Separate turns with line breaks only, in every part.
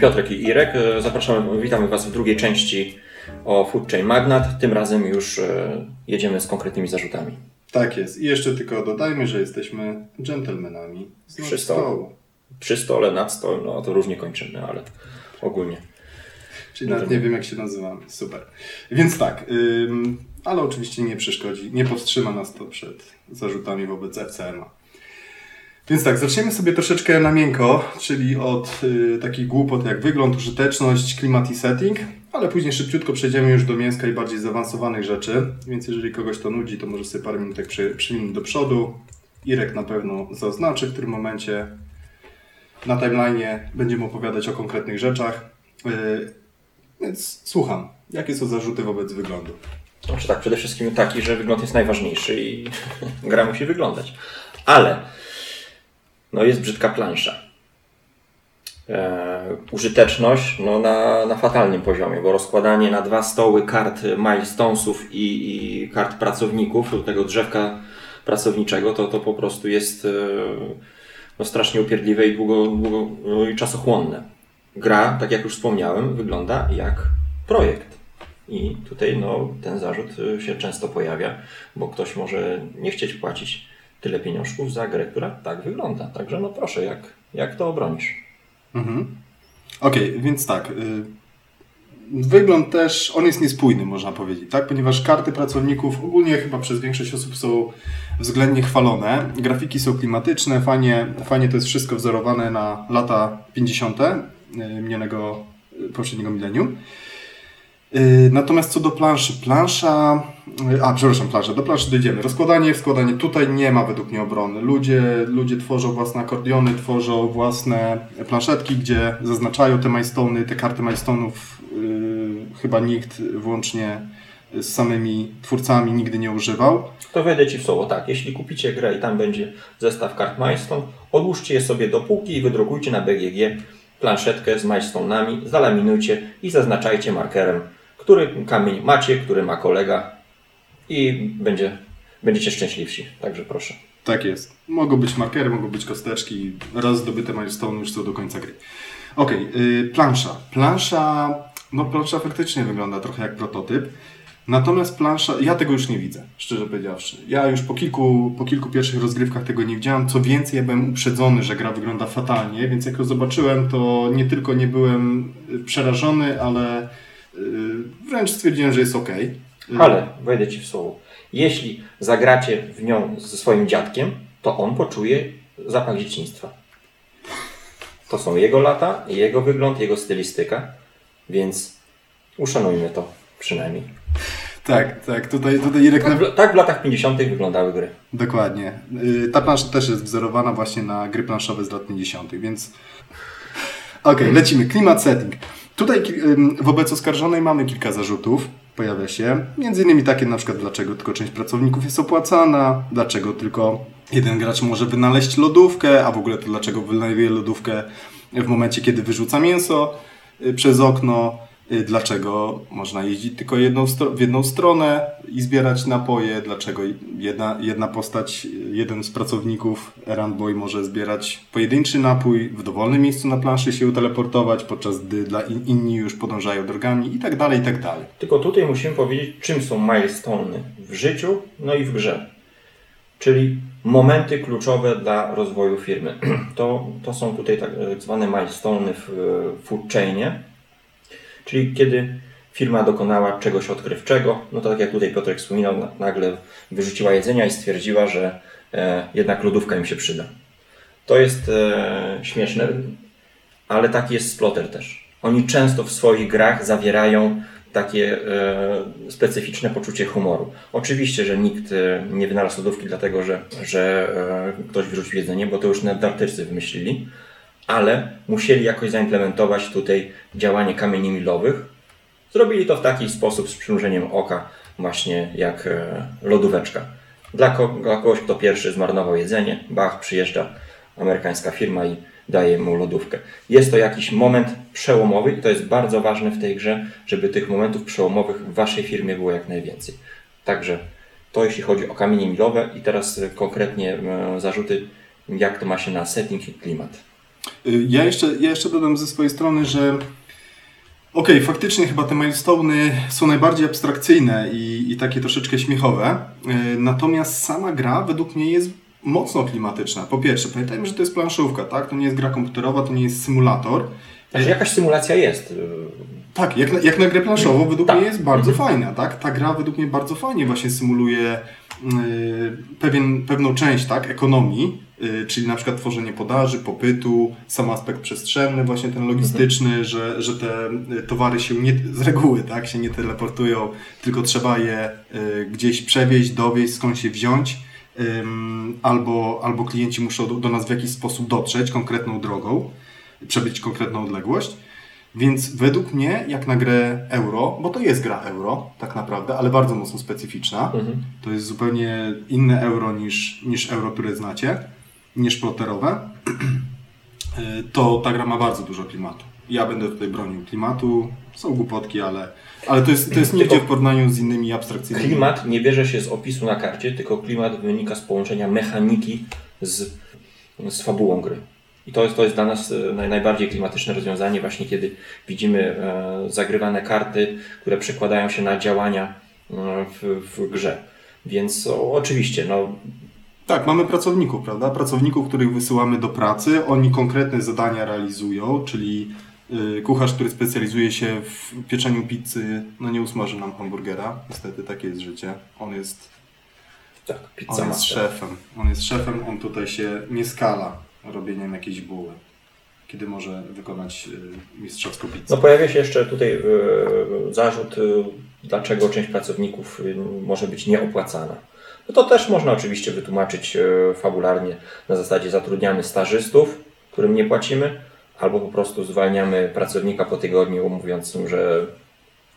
Piotrek i Irek. E, zapraszamy, witamy Was w drugiej części o Food Chain Magnat. Tym razem już e, jedziemy z konkretnymi zarzutami.
Tak jest. I jeszcze tylko dodajmy, że jesteśmy dżentelmenami z
Przy stole. Przy stole, nad stołem, no to różnie kończymy, ale ogólnie.
Czyli nawet nie wiem, jak się nazywamy. Super. Więc tak, ym, ale oczywiście nie przeszkodzi, nie powstrzyma nas to przed zarzutami wobec FCM-a. Więc tak, zaczniemy sobie troszeczkę na miękko, czyli od y, takich głupot jak wygląd, użyteczność, klimat i setting, ale później szybciutko przejdziemy już do mięska i bardziej zaawansowanych rzeczy, więc jeżeli kogoś to nudzi, to może sobie parę minutek przy, do przodu. Irek na pewno zaznaczy w tym momencie. Na timeline'ie będziemy opowiadać o konkretnych rzeczach, y, więc słucham. Jakie są zarzuty wobec wyglądu?
Znaczy tak, przede wszystkim taki, że wygląd jest najważniejszy i gra musi wyglądać. Ale no jest brzydka plansza. E, użyteczność no, na, na fatalnym poziomie, bo rozkładanie na dwa stoły kart milestonesów i, i kart pracowników, tego drzewka pracowniczego, to, to po prostu jest e, no, strasznie upierdliwe i długo, długo no, i czasochłonne. Gra, tak jak już wspomniałem, wygląda jak projekt. I tutaj no, ten zarzut się często pojawia, bo ktoś może nie chcieć płacić tyle pieniążków za grę, która tak wygląda. Także no proszę, jak, jak to obronisz?
Mhm. Okej, okay, więc tak. Y, wygląd też, on jest niespójny, można powiedzieć, tak? Ponieważ karty pracowników ogólnie chyba przez większość osób są względnie chwalone. Grafiki są klimatyczne, fajnie, fajnie to jest wszystko wzorowane na lata 50. Y, minionego y, poprzedniego milenium. Natomiast co do planszy, plansza, a przepraszam, plansza, do planszy dojdziemy. Rozkładanie, składanie, tutaj nie ma według mnie obrony. Ludzie, ludzie tworzą własne akordiony, tworzą własne planszetki, gdzie zaznaczają te majstony, te karty majstonów yy, chyba nikt włącznie z samymi twórcami nigdy nie używał.
To wejdę Ci w słowo, tak. Jeśli kupicie grę i tam będzie zestaw kart milestone, odłóżcie je sobie do półki i wydrukujcie na BGG planszetkę z milestone'ami, zalaminujcie i zaznaczajcie markerem który kamień macie, który ma kolega i będzie, będziecie szczęśliwsi. Także proszę.
Tak jest. Mogą być markery, mogą być kosteczki. Raz zdobyte milestone już są do końca gry. Ok, yy, plansza. Plansza, no plansza faktycznie wygląda trochę jak prototyp. Natomiast plansza, ja tego już nie widzę, szczerze powiedziawszy. Ja już po kilku, po kilku pierwszych rozgrywkach tego nie widziałem. Co więcej, ja byłem uprzedzony, że gra wygląda fatalnie, więc jak ją zobaczyłem, to nie tylko nie byłem przerażony, ale Y, wręcz stwierdziłem, że jest ok.
Ale wejdę Ci w słowo. Jeśli zagracie w nią ze swoim dziadkiem, to on poczuje zapach dzieciństwa. To są jego lata, jego wygląd, jego stylistyka, więc uszanujmy to przynajmniej.
Tak, tak. Tutaj, tutaj Irek...
Tak, w, tak w latach 50. wyglądały gry.
Dokładnie. Y, ta plansza też jest wzorowana właśnie na gry planszowe z lat 50., więc... Okej, okay, lecimy. Klimat setting. Tutaj wobec oskarżonej mamy kilka zarzutów, pojawia się. Między innymi takie na przykład, dlaczego tylko część pracowników jest opłacana, dlaczego tylko jeden gracz może wynaleźć lodówkę, a w ogóle to dlaczego wynajduje lodówkę w momencie, kiedy wyrzuca mięso y, przez okno. Y, dlaczego można jeździć tylko jedną w jedną stronę i zbierać napoje, dlaczego jedna, jedna postać, jeden z pracowników Errand może zbierać pojedynczy napój, w dowolnym miejscu na planszy się teleportować, podczas gdy dla in, inni już podążają drogami i tak dalej, i tak dalej.
Tylko tutaj musimy powiedzieć, czym są milestone w życiu, no i w grze. Czyli momenty kluczowe dla rozwoju firmy. To, to są tutaj tak zwane milestone w food chainie Czyli kiedy firma dokonała czegoś odkrywczego, no to tak jak tutaj Piotrek wspominał, nagle wyrzuciła jedzenia i stwierdziła, że e, jednak lodówka im się przyda. To jest e, śmieszne, ale taki jest Splotter też. Oni często w swoich grach zawierają takie e, specyficzne poczucie humoru. Oczywiście, że nikt nie wynalazł lodówki dlatego, że, że ktoś wyrzucił jedzenie, bo to już dartycy wymyślili, ale musieli jakoś zaimplementować tutaj działanie kamieni milowych. Zrobili to w taki sposób z przymrużeniem oka, właśnie jak e, lodóweczka. Dla, kogoś, kto pierwszy zmarnował jedzenie, bach, przyjeżdża amerykańska firma i daje mu lodówkę. Jest to jakiś moment przełomowy i to jest bardzo ważne w tej grze, żeby tych momentów przełomowych w Waszej firmie było jak najwięcej. Także to jeśli chodzi o kamienie milowe i teraz konkretnie e, zarzuty, jak to ma się na setting i klimat.
Y, Ja jeszcze, ja jeszcze dodam ze swojej strony, że okej, faktycznie chyba te milestone'y są najbardziej abstrakcyjne i, i takie troszeczkę śmiechowe. Y, Natomiast sama gra według mnie jest mocno klimatyczna. Po pierwsze, pamiętajmy, że to jest planszówka, tak? To nie jest gra komputerowa, to nie jest symulator.
Także jakaś symulacja jest. y,
Tak, jak na, jak na grę planszową według
Tak.
mnie jest bardzo
Mhm.
fajna, tak? Ta gra według mnie bardzo fajnie właśnie symuluje y, pewien, pewną część, tak? Ekonomii, czyli na przykład tworzenie podaży, popytu, sam aspekt przestrzenny, właśnie ten logistyczny, że, że te y, towary się nie, z reguły, tak? Się nie teleportują, tylko trzeba je y, gdzieś przewieźć, dowieźć, skąd się wziąć. Albo, albo klienci muszą do, do nas w jakiś sposób dotrzeć konkretną drogą, przebyć konkretną odległość. Więc według mnie, jak na grę euro, bo to jest gra euro, tak naprawdę, ale bardzo mocno specyficzna.
Mhm.
To jest zupełnie inne euro niż, niż euro, które znacie, niż ploterowe. to ta gra ma bardzo dużo klimatu. Ja będę tutaj bronił klimatu. Są głupotki, ale, ale to jest, to jest nigdzie w porównaniu z innymi abstrakcyjnymi.
Klimat nie bierze się z opisu na karcie, tylko klimat wynika z połączenia mechaniki z, z fabułą gry. I to jest, to jest dla nas e, naj, najbardziej klimatyczne rozwiązanie, właśnie kiedy widzimy e, zagrywane karty, które przekładają się na działania e, w, w grze. Więc o, oczywiście, no,
Tak, mamy pracowników, prawda? Pracowników, których wysyłamy do pracy. Oni konkretne zadania realizują, czyli y, kucharz, który specjalizuje się w pieczeniu pizzy, no nie usmaży nam hamburgera. Niestety takie jest życie. On jest,
tak,
on jest
master.
szefem. On jest szefem, on tutaj się nie skala robieniem jakiejś buły, kiedy może wykonać y, mistrzowską pizzę.
No pojawia się jeszcze tutaj e, zarzut, dlaczego część pracowników może być nieopłacana. No to też można oczywiście wytłumaczyć e, fabularnie na zasadzie zatrudniamy stażystów, którym nie płacimy, albo po prostu zwalniamy pracownika po tygodniu, mówiąc mu, że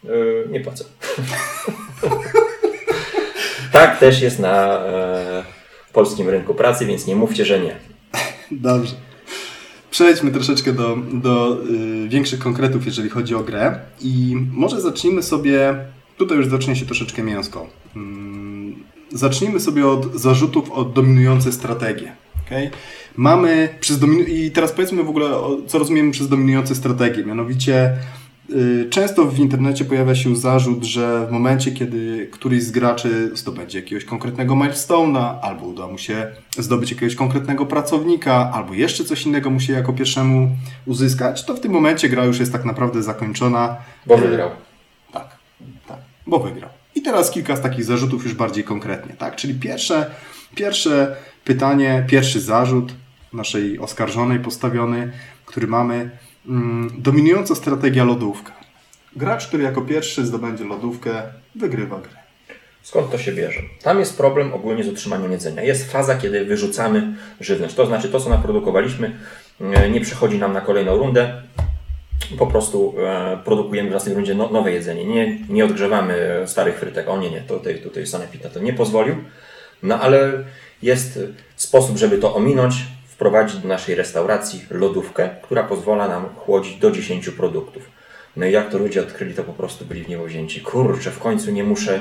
e, nie płacę. tak też jest na e, polskim rynku pracy, więc nie mówcie, że nie.
Dobrze. Przejdźmy troszeczkę do, do y, większych konkretów, jeżeli chodzi o grę. I może zacznijmy sobie. Tutaj już zacznie się troszeczkę mięsko. Zacznijmy sobie od zarzutów o dominujące strategie. Okay? Mamy przez dominu- I teraz powiedzmy w ogóle, o, co rozumiemy przez dominujące strategie. Mianowicie y, często w internecie pojawia się zarzut, że w momencie, kiedy któryś z graczy zdobędzie jakiegoś konkretnego milestone'a, albo uda mu się zdobyć jakiegoś konkretnego pracownika, albo jeszcze coś innego musi jako pierwszemu uzyskać, to w tym momencie gra już jest tak naprawdę zakończona.
Bo
Y,
wygrał.
tak, tak, bo wygrał. I teraz kilka z takich zarzutów już bardziej konkretnie, tak? Czyli pierwsze, pierwsze pytanie, pierwszy zarzut naszej oskarżonej postawiony, który mamy, mm, dominująca strategia lodówka. Gracz, który jako pierwszy zdobędzie lodówkę, wygrywa grę.
Skąd to się bierze? Tam jest problem ogólnie z utrzymaniem jedzenia. Jest faza, kiedy wyrzucamy żywność. To znaczy to, co naprodukowaliśmy, e, nie przechodzi nam na kolejną rundę. Po prostu e, produkujemy w następnej rundzie no, nowe jedzenie. Nie, nie odgrzewamy starych frytek. O nie, nie, tutaj, tutaj to nie pozwolił. No ale jest sposób, żeby to ominąć, wprowadzić do naszej restauracji lodówkę, która pozwala nam chłodzić do 10 produktów. No i jak to ludzie odkryli, to po prostu byli w niebo wzięci. Kurczę, w końcu nie muszę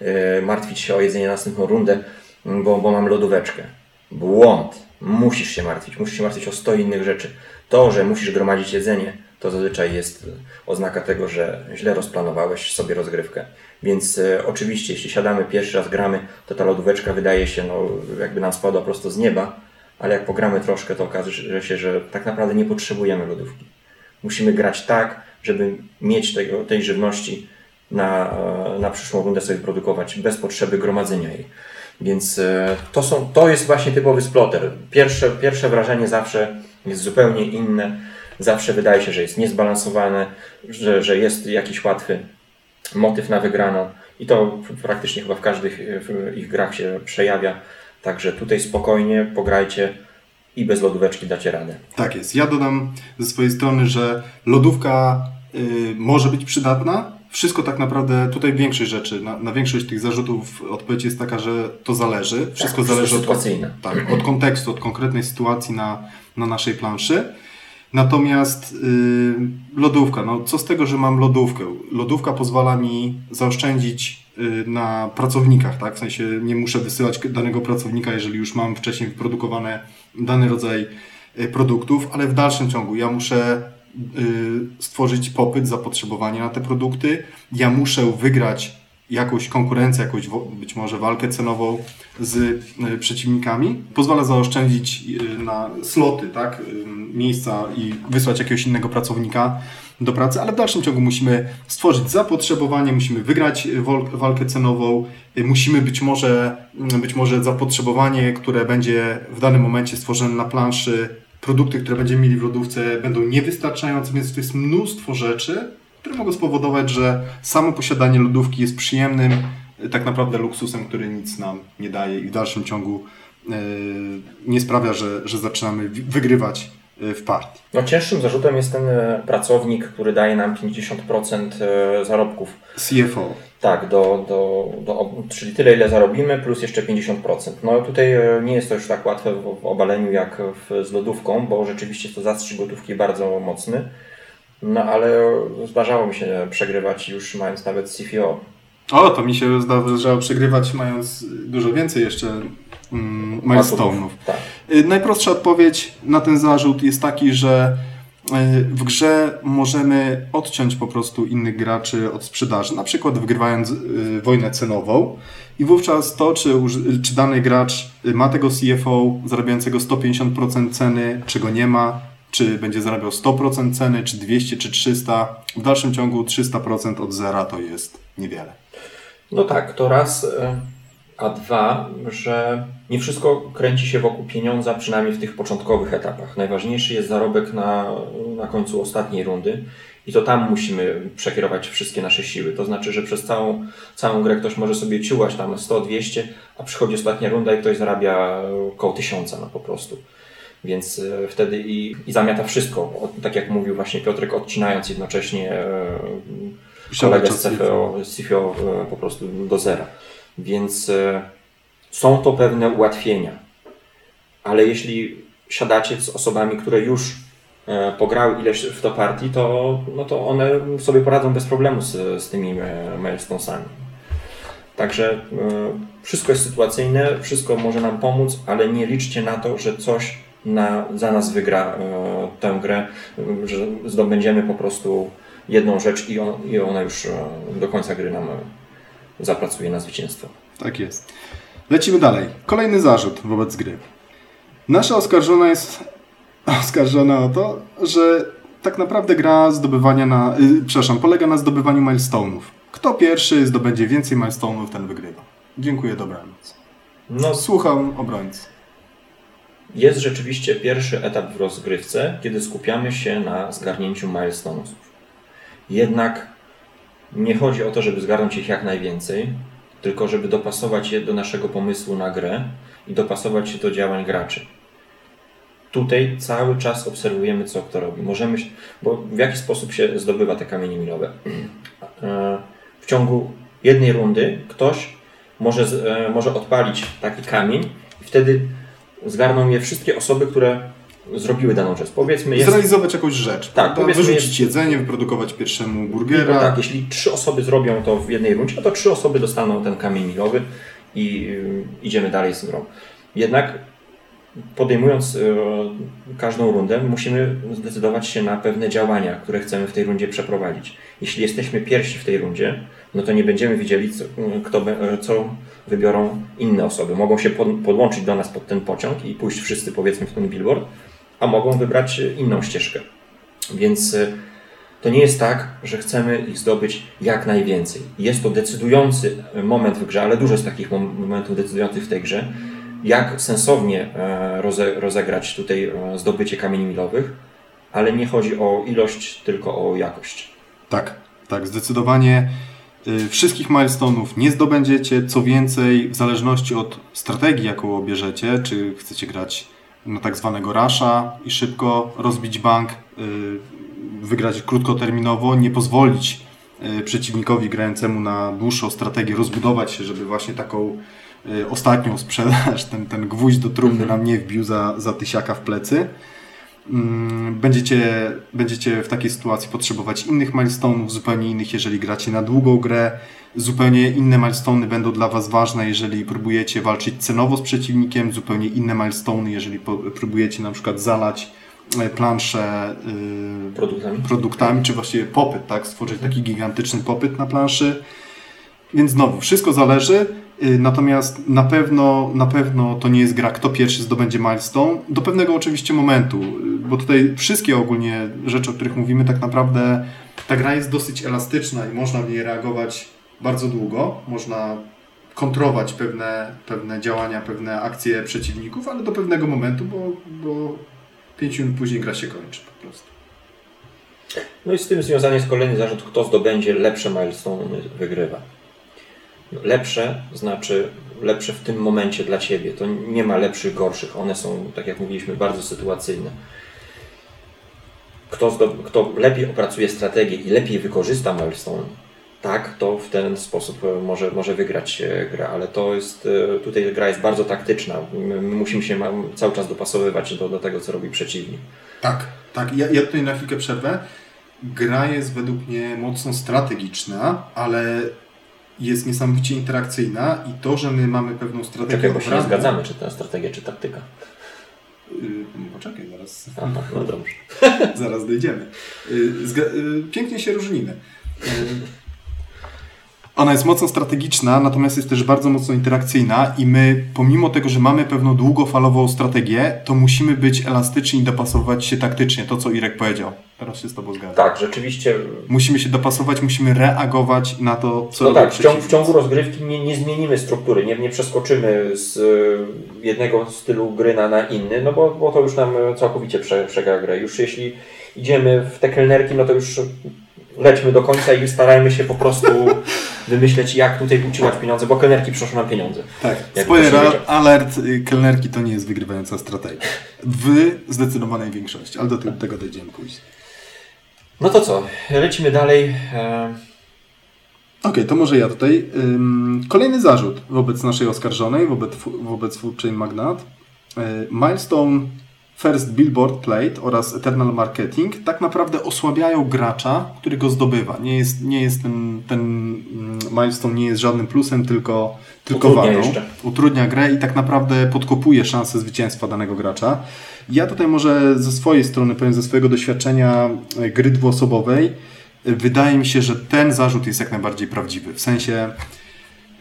e, martwić się o jedzenie na następną rundę, bo, bo mam lodóweczkę. Błąd. Musisz się martwić. Musisz się martwić o 100 innych rzeczy. To, że musisz gromadzić jedzenie, to zazwyczaj jest oznaka tego, że źle rozplanowałeś sobie rozgrywkę. Więc e, oczywiście, jeśli siadamy pierwszy raz gramy, to ta lodóweczka wydaje się, no, jakby nam spadła prosto z nieba, ale jak pogramy troszkę, to okaże się, że tak naprawdę nie potrzebujemy lodówki. Musimy grać tak, żeby mieć tego, tej żywności na, e, na przyszłą rundę sobie produkować bez potrzeby gromadzenia jej. Więc e, to, są, to jest właśnie typowy splotter. Pierwsze, pierwsze wrażenie zawsze jest zupełnie inne. Zawsze wydaje się, że jest niezbalansowane, że, że jest jakiś łatwy motyw na wygraną i to praktycznie chyba w każdych ich grach się przejawia. Także tutaj spokojnie pograjcie i bez lodóweczki dacie radę.
Tak jest. Ja dodam ze swojej strony, że lodówka y, może być przydatna. Wszystko tak naprawdę, tutaj większość rzeczy, na, na większość tych zarzutów odpowiedź jest taka, że to zależy. Wszystko
wszystko
zależy od, tak, od kontekstu, od konkretnej sytuacji na, na naszej planszy. Natomiast y, lodówka, no co z tego, że mam lodówkę? Lodówka pozwala mi zaoszczędzić y, na pracownikach, tak? W sensie nie muszę wysyłać danego pracownika, jeżeli już mam wcześniej wyprodukowany dany rodzaj y, produktów, ale w dalszym ciągu ja muszę y, stworzyć popyt, zapotrzebowanie na te produkty. Ja muszę wygrać jakąś konkurencję, jakąś być może walkę cenową z y, przeciwnikami. Pozwala zaoszczędzić y, na sloty, tak? y, miejsca i wysłać jakiegoś innego pracownika do pracy, ale w dalszym ciągu musimy stworzyć zapotrzebowanie, musimy wygrać walkę cenową, musimy być może, być może zapotrzebowanie, które będzie w danym momencie stworzone na planszy, produkty, które będziemy mieli w lodówce będą niewystarczające, więc to jest mnóstwo rzeczy, które mogą spowodować, że samo posiadanie lodówki jest przyjemnym, y, tak naprawdę luksusem, który nic nam nie daje i w dalszym ciągu y, nie sprawia, że, że zaczynamy wygrywać y, w partii.
No, cięższym zarzutem jest ten e, pracownik, który daje nam 50% e, zarobków.
CFO.
Tak, do, do, do, czyli tyle, ile zarobimy, plus jeszcze 50%. No tutaj e, nie jest to już tak łatwe w, w obaleniu jak w, z lodówką, bo rzeczywiście to zastrzyk gotówki bardzo mocny. No ale zdarzało mi się przegrywać już mając nawet CFO.
O, to mi się zdarzało przegrywać mając dużo więcej jeszcze mm, milestone'ów.
Tak.
Y, Najprostsza odpowiedź na ten zarzut jest taki, że y, w grze możemy odciąć po prostu innych graczy od sprzedaży, na przykład wygrywając y, wojnę cenową i wówczas to, czy, czy dany gracz ma tego CFO zarabiającego 150% ceny, czy go nie ma, czy będzie zarabiał 100% ceny, czy 200, czy 300, w dalszym ciągu 300% od zera to jest niewiele.
No tak, to raz. e, A dwa, że nie wszystko kręci się wokół pieniądza, przynajmniej w tych początkowych etapach. Najważniejszy jest zarobek na, na końcu ostatniej rundy i to tam musimy przekierować wszystkie nasze siły. To znaczy, że przez całą, całą grę ktoś może sobie ciułać tam 100-200, a przychodzi ostatnia runda i ktoś zarabia około tysiąca no po prostu. Więc e, wtedy i, i zamiata wszystko. Tak jak mówił właśnie Piotrek, odcinając jednocześnie e, kolegę z CFO, CFO e, po prostu do zera. Więc są to pewne ułatwienia. Ale jeśli siadacie z osobami, które już pograły ileś w to partii, to, no to one sobie poradzą bez problemu z, z tymi milestonesami. Także wszystko jest sytuacyjne, wszystko może nam pomóc, ale nie liczcie na to, że coś na, za nas wygra e, tę grę, że zdobędziemy po prostu jedną rzecz i, on, i ona już e, do końca gry nam e, zapracuje na zwycięstwo.
Tak jest. Lecimy dalej. Kolejny zarzut wobec gry. Nasza oskarżona jest oskarżona o to, że tak naprawdę gra zdobywania na. Yy, przepraszam, polega na zdobywaniu milestone'ów. Kto pierwszy zdobędzie więcej milestone'ów, ten wygrywa. Dziękuję, dobranoc.
No,
Słucham obrońcy.
Jest rzeczywiście pierwszy etap w rozgrywce, kiedy skupiamy się na zgarnięciu milestonesów. Jednak nie chodzi o to, żeby zgarnąć ich jak najwięcej, tylko żeby dopasować je do naszego pomysłu na grę i dopasować się do działań graczy. Tutaj cały czas obserwujemy, co kto robi. Możemy, bo w jaki sposób się zdobywa te kamienie milowe? W ciągu jednej rundy ktoś może, e, może odpalić taki kamień i wtedy zgarną je wszystkie osoby, które zrobiły daną rzecz. Powiedzmy, jest
Zrealizować jakąś rzecz.
powiedzmy,
Wyrzucić
jest-
jedzenie, wyprodukować pierwszemu
no
burgera.
tak, jeśli trzy osoby zrobią to w jednej rundzie, no to trzy osoby dostaną ten kamień milowy i y, idziemy dalej z grą. Jednak podejmując y, każdą rundę, musimy zdecydować się na pewne działania, które chcemy w tej rundzie przeprowadzić. Jeśli jesteśmy pierwsi w tej rundzie, no to nie będziemy widzieli, co, kto, co wybiorą inne osoby. Mogą się pod, podłączyć do nas pod ten pociąg i pójść wszyscy powiedzmy w ten billboard, a mogą wybrać y, inną ścieżkę. Więc y, to nie jest tak, że chcemy ich zdobyć jak najwięcej. Jest to decydujący moment w grze, ale dużo jest takich mom- momentów decydujących w tej grze, jak sensownie e, roze, rozegrać tutaj e, zdobycie kamieni milowych, ale nie chodzi o ilość, tylko o jakość.
Tak, tak, zdecydowanie wszystkich milestone'ów nie zdobędziecie. Co więcej, w zależności od strategii, jaką obierzecie, czy chcecie grać na tak zwanego rasha i szybko rozbić bank, y, wygrać krótkoterminowo, nie pozwolić y, przeciwnikowi grającemu na dłuższą strategię rozbudować się, żeby właśnie taką y, ostatnią sprzedaż, ten, ten gwóźdź do trumny nam nie wbił za, za tysiaka w plecy. Mm, będziecie, będziecie w takiej sytuacji potrzebować innych milestone'ów, zupełnie innych, jeżeli gracie na długą grę. Zupełnie inne milestone'y będą dla Was ważne, jeżeli próbujecie walczyć cenowo z przeciwnikiem, zupełnie inne milestone'y, jeżeli próbujecie na przykład zalać e, planszę yy,
Produktami?
produktami, czy właściwie popyt, tak? Stworzyć taki gigantyczny popyt na planszy. Więc znowu, wszystko zależy, natomiast na pewno, na pewno to nie jest gra, kto pierwszy zdobędzie milestone, do pewnego oczywiście momentu, y, bo tutaj wszystkie ogólnie rzeczy, o których mówimy, tak naprawdę ta gra jest dosyć elastyczna i można w niej reagować bardzo długo, można kontrować pewne, pewne działania, pewne akcje przeciwników, ale do pewnego momentu, bo, bo 5 minut później gra się kończy po prostu.
No i z tym związany jest kolejny zarzut, kto zdobędzie lepsze milestone wygrywa. Lepsze znaczy lepsze w tym momencie dla Ciebie. To nie ma lepszych, gorszych. One są, tak jak mówiliśmy, bardzo sytuacyjne. Kto, kto lepiej opracuje strategię i lepiej wykorzysta milestone, tak, to w ten sposób e, może, może wygrać e, grę, ale to jest, e, tutaj gra jest bardzo taktyczna. My, my musimy się cały czas dopasowywać do, do tego, co robi przeciwnik.
Tak, tak. Ja, ja tutaj na chwilkę przerwę. Gra jest według mnie mocno strategiczna, ale jest niesamowicie interakcyjna i to, że my mamy pewną strategię
Czekaj, bo się nie zgadzamy, czy ta strategia, czy taktyka.
Yy, poczekaj, zaraz,
Aha, no dobrze.
zaraz dojdziemy. Yy, yy, pięknie się różnimy. Ona jest mocno strategiczna, natomiast jest też bardzo mocno interakcyjna i my, pomimo tego, że mamy pewną długofalową strategię, to musimy być elastyczni i dopasowywać się taktycznie. To, co Irek powiedział. Teraz się z Tobą zgadzam.
Tak, rzeczywiście.
Musimy się dopasować, musimy reagować na to, co
No tak, w, ciągu, w ciągu rozgrywki nie, nie zmienimy struktury, nie, nie przeskoczymy z y, jednego stylu gry na, na inny, no bo, bo to już nam całkowicie prze, przegra grę. Już jeśli idziemy w te kelnerki, no to już lećmy do końca i starajmy się po prostu wymyśleć, jak tutaj uciłać pieniądze, bo kelnerki przynoszą nam pieniądze.
Tak, spoiler alert, y, kelnerki to nie jest wygrywająca strategia. W zdecydowanej większości, ale do te- tego dojdziemy później.
No to co, lecimy dalej. E,
Okej, to może ja tutaj. Kolejny zarzut wobec naszej oskarżonej, wobec, wobec Chain Magnat. Y, Milestone First Billboard Plate oraz Eternal Marketing tak naprawdę osłabiają gracza, który go zdobywa. Nie jest, nie jest ten, ten mm, milestone nie jest żadnym plusem, tylko, tylko
Utrudnia
wadą. Utrudnia grę i tak naprawdę podkopuje szansę zwycięstwa danego gracza. Ja tutaj może ze swojej strony powiem, ze swojego doświadczenia e, gry dwuosobowej, e, wydaje mi się, że ten zarzut jest jak najbardziej prawdziwy. W sensie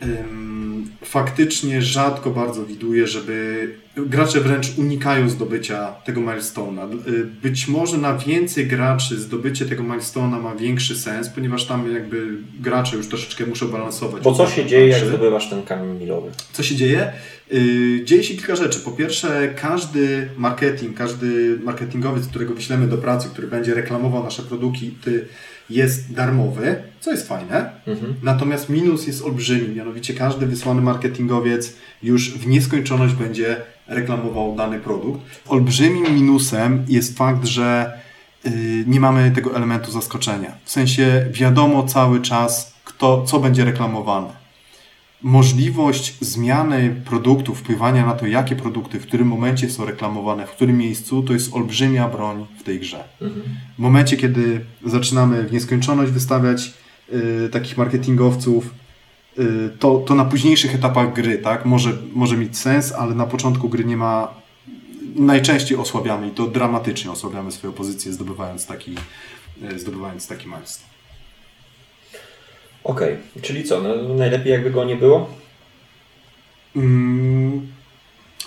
ym, faktycznie rzadko bardzo widuję, żeby gracze wręcz unikają zdobycia tego milestone'a. Y, Być może na więcej graczy zdobycie tego milestone'a ma większy sens, ponieważ tam jakby gracze już troszeczkę muszą balansować.
bo co się dzieje, jak zdobywasz ten kamień milowy?
co się dzieje? Yy, dzieje się kilka rzeczy. Po pierwsze, każdy marketing, każdy marketingowiec, którego wyślemy do pracy, który będzie reklamował nasze produkty, jest darmowy, co jest fajne.
Mhm.
Natomiast minus jest olbrzymi, mianowicie każdy wysłany marketingowiec już w nieskończoność będzie reklamował dany produkt. Olbrzymim minusem jest fakt, że yy, nie mamy tego elementu zaskoczenia. W sensie wiadomo cały czas, kto, co będzie reklamowane możliwość zmiany produktu, wpływania na to, jakie produkty w którym momencie są reklamowane, w którym miejscu, to jest olbrzymia broń w tej grze.
Mhm.
W momencie, kiedy zaczynamy w nieskończoność wystawiać y, takich marketingowców, y, to, to na późniejszych etapach gry tak, może, może mieć sens, ale na początku gry nie ma. Najczęściej osłabiamy i to dramatycznie osłabiamy swoją pozycję, zdobywając taki, y, zdobywając taki milestone.
Okej, czyli co, no, najlepiej jakby go nie było?
Mm,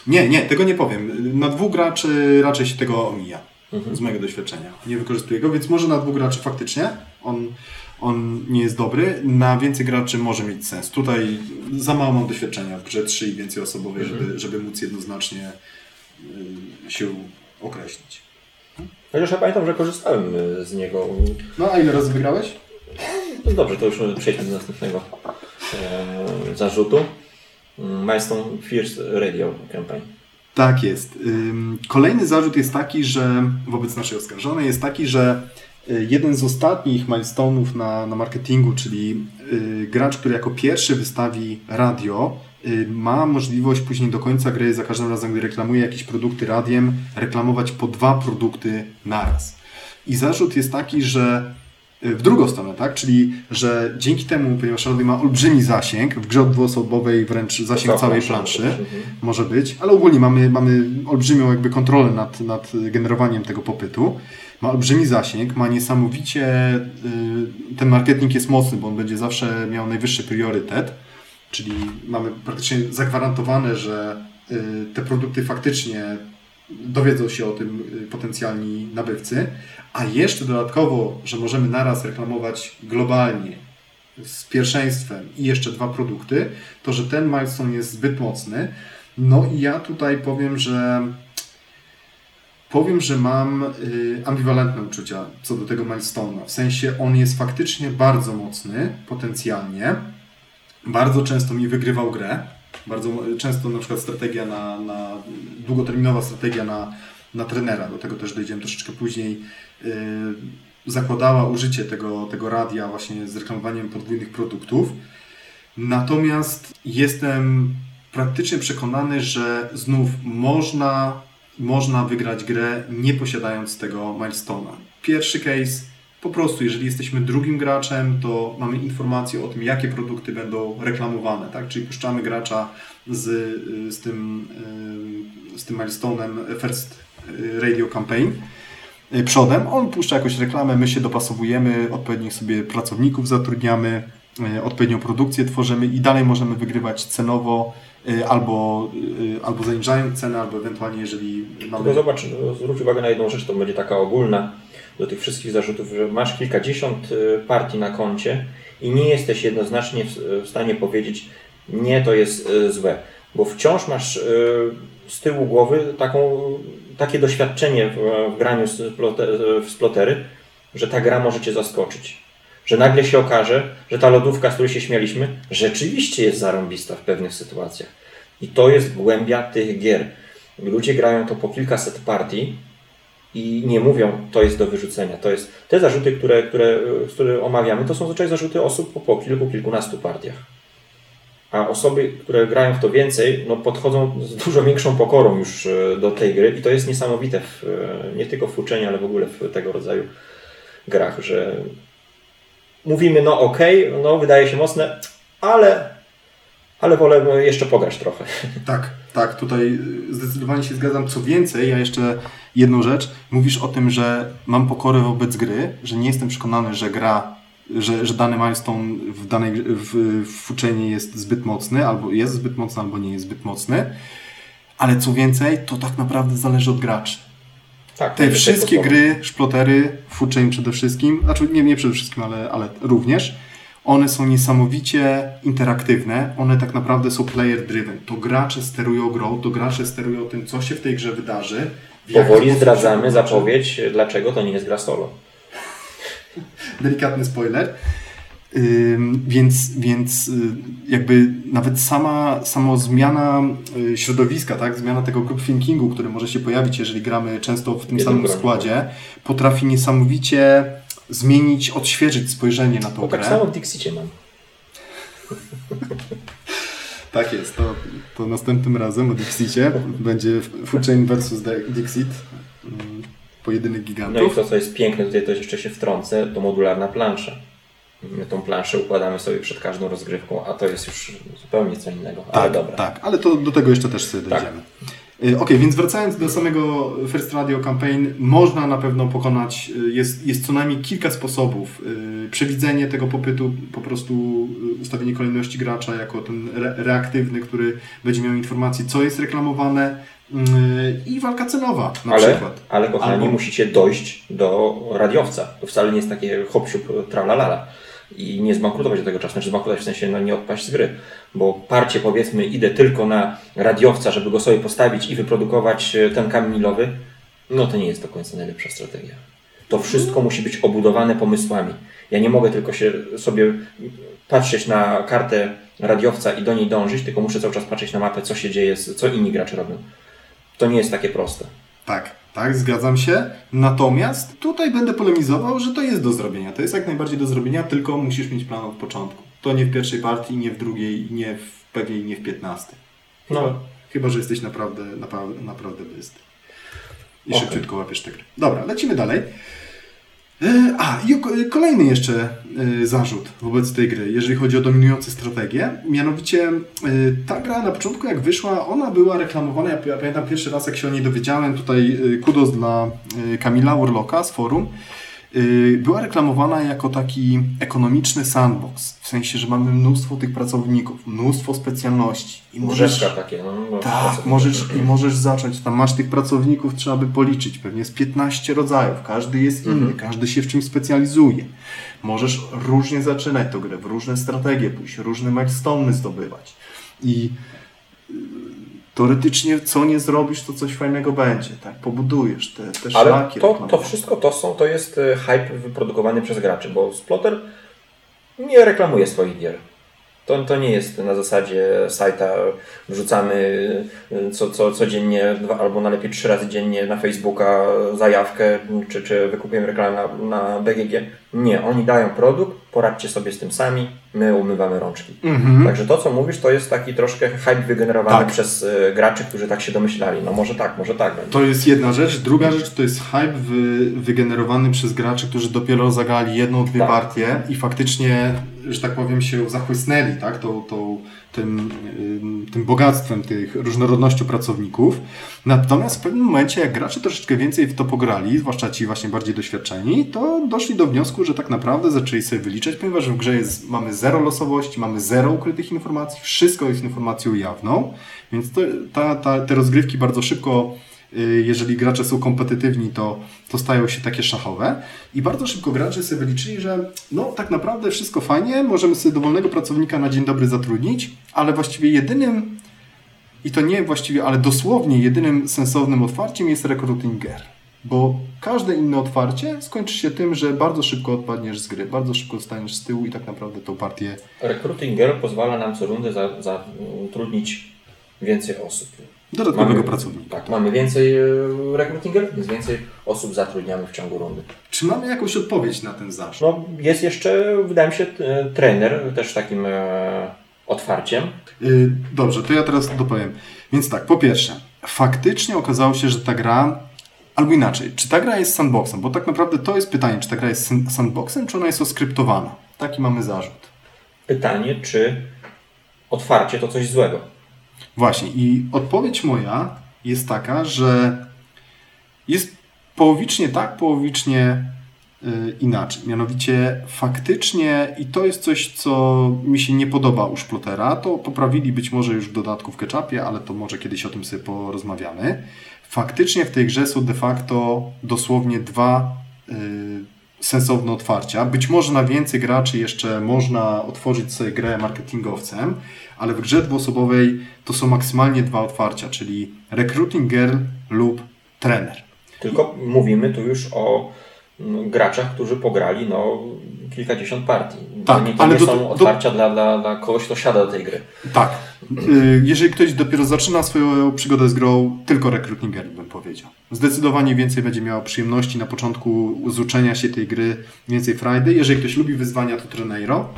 nie, nie, tego nie powiem. Na dwóch graczy raczej się tego omija,
Mhm.
z mojego doświadczenia. Nie wykorzystuję go, więc może na dwóch graczy faktycznie on, on nie jest dobry. Na więcej graczy może mieć sens. Tutaj za mało mam doświadczenia w grze 3 i więcej osobowej, żeby, żeby móc jednoznacznie y, się określić.
Chociaż ja pamiętam, że korzystałem y, z niego.
No a ile razy wygrałeś?
No dobrze, to już przejdźmy do następnego e, zarzutu. Mm, Milestone First Radio Campaign.
Tak jest. Kolejny zarzut jest taki, że wobec naszej oskarżonej jest taki, że y, jeden z ostatnich milestone'ów na, na marketingu, czyli y, gracz, który jako pierwszy wystawi radio, y, ma możliwość później do końca gry, za każdym razem, gdy reklamuje jakieś produkty radiem, reklamować po dwa produkty naraz. I zarzut jest taki, że w drugą stronę, tak? Czyli, że dzięki temu, ponieważ radio ma olbrzymi zasięg, w grze dwuosobowej wręcz zasięg całej planszy
mhm.
może być, ale ogólnie mamy, mamy olbrzymią jakby kontrolę nad, nad generowaniem tego popytu. Ma olbrzymi zasięg, ma niesamowicie, y, ten marketing jest mocny, bo on będzie zawsze miał najwyższy priorytet, czyli mamy praktycznie zagwarantowane, że y, te produkty faktycznie dowiedzą się o tym y, potencjalni nabywcy, a jeszcze dodatkowo, że możemy naraz reklamować globalnie z pierwszeństwem i jeszcze dwa produkty, to że ten milestone jest zbyt mocny. No i ja tutaj powiem, że powiem, że mam y, ambiwalentne uczucia co do tego milestone'a. W sensie on jest faktycznie bardzo mocny potencjalnie. Bardzo często mi wygrywał grę. Bardzo często na przykład strategia na, na długoterminowa strategia na, na trenera, do tego też dojdziemy troszeczkę później, yy, zakładała użycie tego, tego radia właśnie z reklamowaniem podwójnych produktów. Natomiast jestem praktycznie przekonany, że znów można, można wygrać grę nie posiadając tego milestone'a. Pierwszy case, po prostu jeżeli jesteśmy drugim graczem, to mamy informację o tym, jakie produkty będą reklamowane, tak? Czyli puszczamy gracza z, z tym, z tym milestone'em First Radio Campaign przodem. On puszcza jakąś reklamę, my się dopasowujemy, odpowiednich sobie pracowników zatrudniamy, y, odpowiednią produkcję tworzymy i dalej możemy wygrywać cenowo y, albo, y, albo zaniżając cenę, albo ewentualnie jeżeli mamy...
Tylko zobacz, zwróć uwagę na jedną rzecz, to będzie taka ogólna do tych wszystkich zarzutów, że masz kilkadziesiąt y, partii na koncie i nie jesteś jednoznacznie w, stanie powiedzieć, nie, to jest y, złe, bo wciąż masz y, z tyłu głowy taką, takie doświadczenie w, w graniu w splotery, że ta gra może Cię zaskoczyć. Że nagle się okaże, że ta lodówka, z której się śmialiśmy, rzeczywiście jest zarąbista w pewnych sytuacjach. I to jest głębia tych gier. Ludzie grają to po kilkaset partii i nie mówią, to jest do wyrzucenia. To jest te zarzuty, które, które, które omawiamy, to są zazwyczaj zarzuty osób po, po kilku, kilkunastu partiach. A osoby, które grają w to więcej, no podchodzą z dużo większą pokorą już e, do tej gry i to jest niesamowite w, e, nie tylko w uczeniu, ale w ogóle w tego rodzaju grach, że mówimy, no okej, no wydaje się mocne, ale, ale wolę jeszcze pograć trochę.
Tak, tak, tutaj zdecydowanie się zgadzam. Co więcej, ja jeszcze jedną rzecz. Mówisz o tym, że mam pokorę wobec gry, że nie jestem przekonany, że gra, że, że dany milestone w danej w, w uczeniu jest zbyt mocny, albo jest zbyt mocny, albo nie jest zbyt mocny. Ale co więcej, to tak naprawdę zależy od graczy.
Tak,
Te
to jest
wszystkie
tego
gry, szplotery, Foodchain przede wszystkim, znaczy nie, nie przede wszystkim, ale, ale również, one są niesamowicie interaktywne, one tak naprawdę są player driven. To gracze sterują grą, to gracze sterują tym, co się w tej grze wydarzy.
Powoli zdradzamy zapowiedź, dlaczego to nie jest gra solo.
Delikatny spoiler. Ym, więc, więc y, jakby nawet sama, sama zmiana y, środowiska, tak? zmiana tego group thinkingu, który może się pojawić, jeżeli gramy często w tym
Jednym
samym składzie, potrafi niesamowicie zmienić, odświeżyć spojrzenie na tą
Bo
grę.
tak samo w Dixicie mam.
Tak jest, to, to następnym razem o Dixicie będzie Food Chain versus The Dixit. mm, Pojedynek
No i
gigantów.
to, co jest piękne, tutaj to jeszcze się wtrącę, to modularna plansza. My tą planszę układamy sobie przed każdą rozgrywką, a to jest już zupełnie co innego. Ale
tak,
dobra.
tak, ale to do tego jeszcze też sobie
Tak.
dojdziemy. Y, Okej, więc wracając do samego First Radio Campaign, można na pewno pokonać, y, jest, jest co najmniej kilka sposobów. Y, Przewidzenie tego popytu, po prostu y, ustawienie kolejności gracza jako ten re reaktywny, który będzie miał informację, co jest reklamowane y, i walka cenowa na
ale,
przykład.
ale kochani,
Albo-
musicie dojść do radiowca. To wcale nie jest takie hop siup tralalala. I nie zbankrutować do tego czasu, znaczy zbankrutować w sensie no, nie odpaść z gry. Bo parcie powiedzmy idę tylko na radiowca, żeby go sobie postawić i wyprodukować e, ten kamień milowy, no to nie jest do końca najlepsza strategia. To wszystko musi być obudowane pomysłami. Ja nie mogę tylko się sobie patrzeć na kartę radiowca i do niej dążyć, tylko muszę cały czas patrzeć na mapę, co się dzieje, co inni gracze robią. To nie jest takie proste.
Tak, tak, zgadzam się. Natomiast tutaj będę polemizował, że to jest do zrobienia. To jest jak najbardziej do zrobienia, tylko musisz mieć plan od początku. To nie w pierwszej partii, nie w drugiej, nie w pewnie nie w 15.
No.
Chyba, że jesteś naprawdę, naprawdę, naprawdę bystry. I
Okej.
szybciutko łapiesz te gry. Dobra, lecimy dalej. E, A, i kolejny jeszcze e, zarzut wobec tej gry, jeżeli chodzi o dominujące strategie. Mianowicie e, ta gra na początku jak wyszła, ona była reklamowana, ja pamiętam pierwszy raz jak się o niej dowiedziałem, tutaj kudos dla Kamila Urloka z forum, była reklamowana jako taki ekonomiczny sandbox, w sensie, że mamy mnóstwo tych pracowników, mnóstwo specjalności i możesz...
Drzewka takie. No, no,
Tak,
no,
możesz, i możesz zacząć. Tam masz tych pracowników, trzeba by policzyć. Pewnie jest 15 rodzajów, każdy jest inny,
Mhm.
każdy się w czymś specjalizuje. Możesz różnie zaczynać tę grę, w różne strategie pójść, różne milestone zdobywać. I y, teoretycznie co nie zrobisz, to coś fajnego będzie. Tak, pobudujesz te, te
Ale
szlaki.
to, to wszystko to, są, to jest e, hype wyprodukowany przez graczy, bo Splotter nie reklamuje swoich gier. To, to nie jest na zasadzie sajta wrzucamy e, co, co, codziennie dwa, albo najlepiej trzy razy dziennie na Facebooka zajawkę, czy, czy wykupujemy reklamę na, na BGG. Nie, oni dają produkt, poradźcie sobie z tym sami, my umywamy rączki.
Mhm.
Także to, co mówisz, to jest taki troszkę hype wygenerowany
Tak.
przez e, graczy, którzy tak się domyślali. No może tak, może tak będzie.
To jest jedna rzecz. Druga rzecz to jest hype wy, wygenerowany przez graczy, którzy dopiero zagrali jedną, dwie
Tak.
partie i faktycznie, że tak powiem, się zachłysnęli tak? tą, tą, tym, ym, tym bogactwem, tych różnorodnością pracowników. Natomiast w pewnym momencie, jak gracze troszeczkę więcej w to pograli, zwłaszcza ci właśnie bardziej doświadczeni, to doszli do wniosku, że tak naprawdę zaczęli sobie wyliczać, ponieważ w grze jest, mamy zero losowości, mamy zero ukrytych informacji, wszystko jest informacją jawną, więc to, ta, ta, te rozgrywki bardzo szybko jeżeli gracze są kompetytywni, to, to stają się takie szachowe. I bardzo szybko gracze sobie wyliczyli, że no tak naprawdę wszystko fajnie, możemy sobie dowolnego pracownika na dzień dobry zatrudnić, ale właściwie jedynym, i to nie właściwie, ale dosłownie jedynym sensownym otwarciem jest recruiting. Bo każde inne otwarcie skończy się tym, że bardzo szybko odpadniesz z gry, bardzo szybko staniesz z tyłu i tak naprawdę tą partię
Recruiting Girl pozwala nam co rundę za- zatrudnić więcej osób.
Dodatkowego pracownika.
Tak, mamy więcej e, Recruiting Girl, więc więcej osób zatrudniamy w ciągu rundy.
Czy mamy jakąś odpowiedź na ten zarzut?
No, jest jeszcze, wydaje mi się, t- trener też takim e, otwarciem.
Y, Dobrze, to ja teraz dopowiem. Więc tak, po pierwsze, faktycznie okazało się, że ta gra, albo inaczej, czy ta gra jest sandboxem? Bo tak naprawdę to jest pytanie, czy ta gra jest san- sandboxem, czy ona jest oskryptowana? Taki mamy zarzut.
Pytanie, czy otwarcie to coś złego?
Właśnie, i odpowiedź moja jest taka, że jest połowicznie tak, połowicznie y, inaczej. Mianowicie faktycznie, i to jest coś, co mi się nie podoba u Szplotera, to poprawili być może już w dodatku w ketchupie, ale to może kiedyś o tym sobie porozmawiamy. Faktycznie w tej grze są de facto dosłownie dwa y, sensowne otwarcia. Być może na więcej graczy jeszcze można otworzyć sobie grę marketingowcem, ale w grze dwuosobowej to są maksymalnie dwa otwarcia, czyli recruiting girl lub trener.
Tylko mówimy tu już o mm, graczach, którzy pograli no, kilkadziesiąt partii.
Tak,
nie, to
ale
nie
do-
są
do-
otwarcia Dla, dla, dla kogoś, kto siada do tej gry.
Tak. Y, Jeżeli ktoś dopiero zaczyna swoją przygodę z grą, tylko recruiting girl bym powiedział. Zdecydowanie więcej będzie miał przyjemności na początku z uczenia się tej gry, więcej frajdy. Jeżeli ktoś lubi wyzwania, to Treneiro.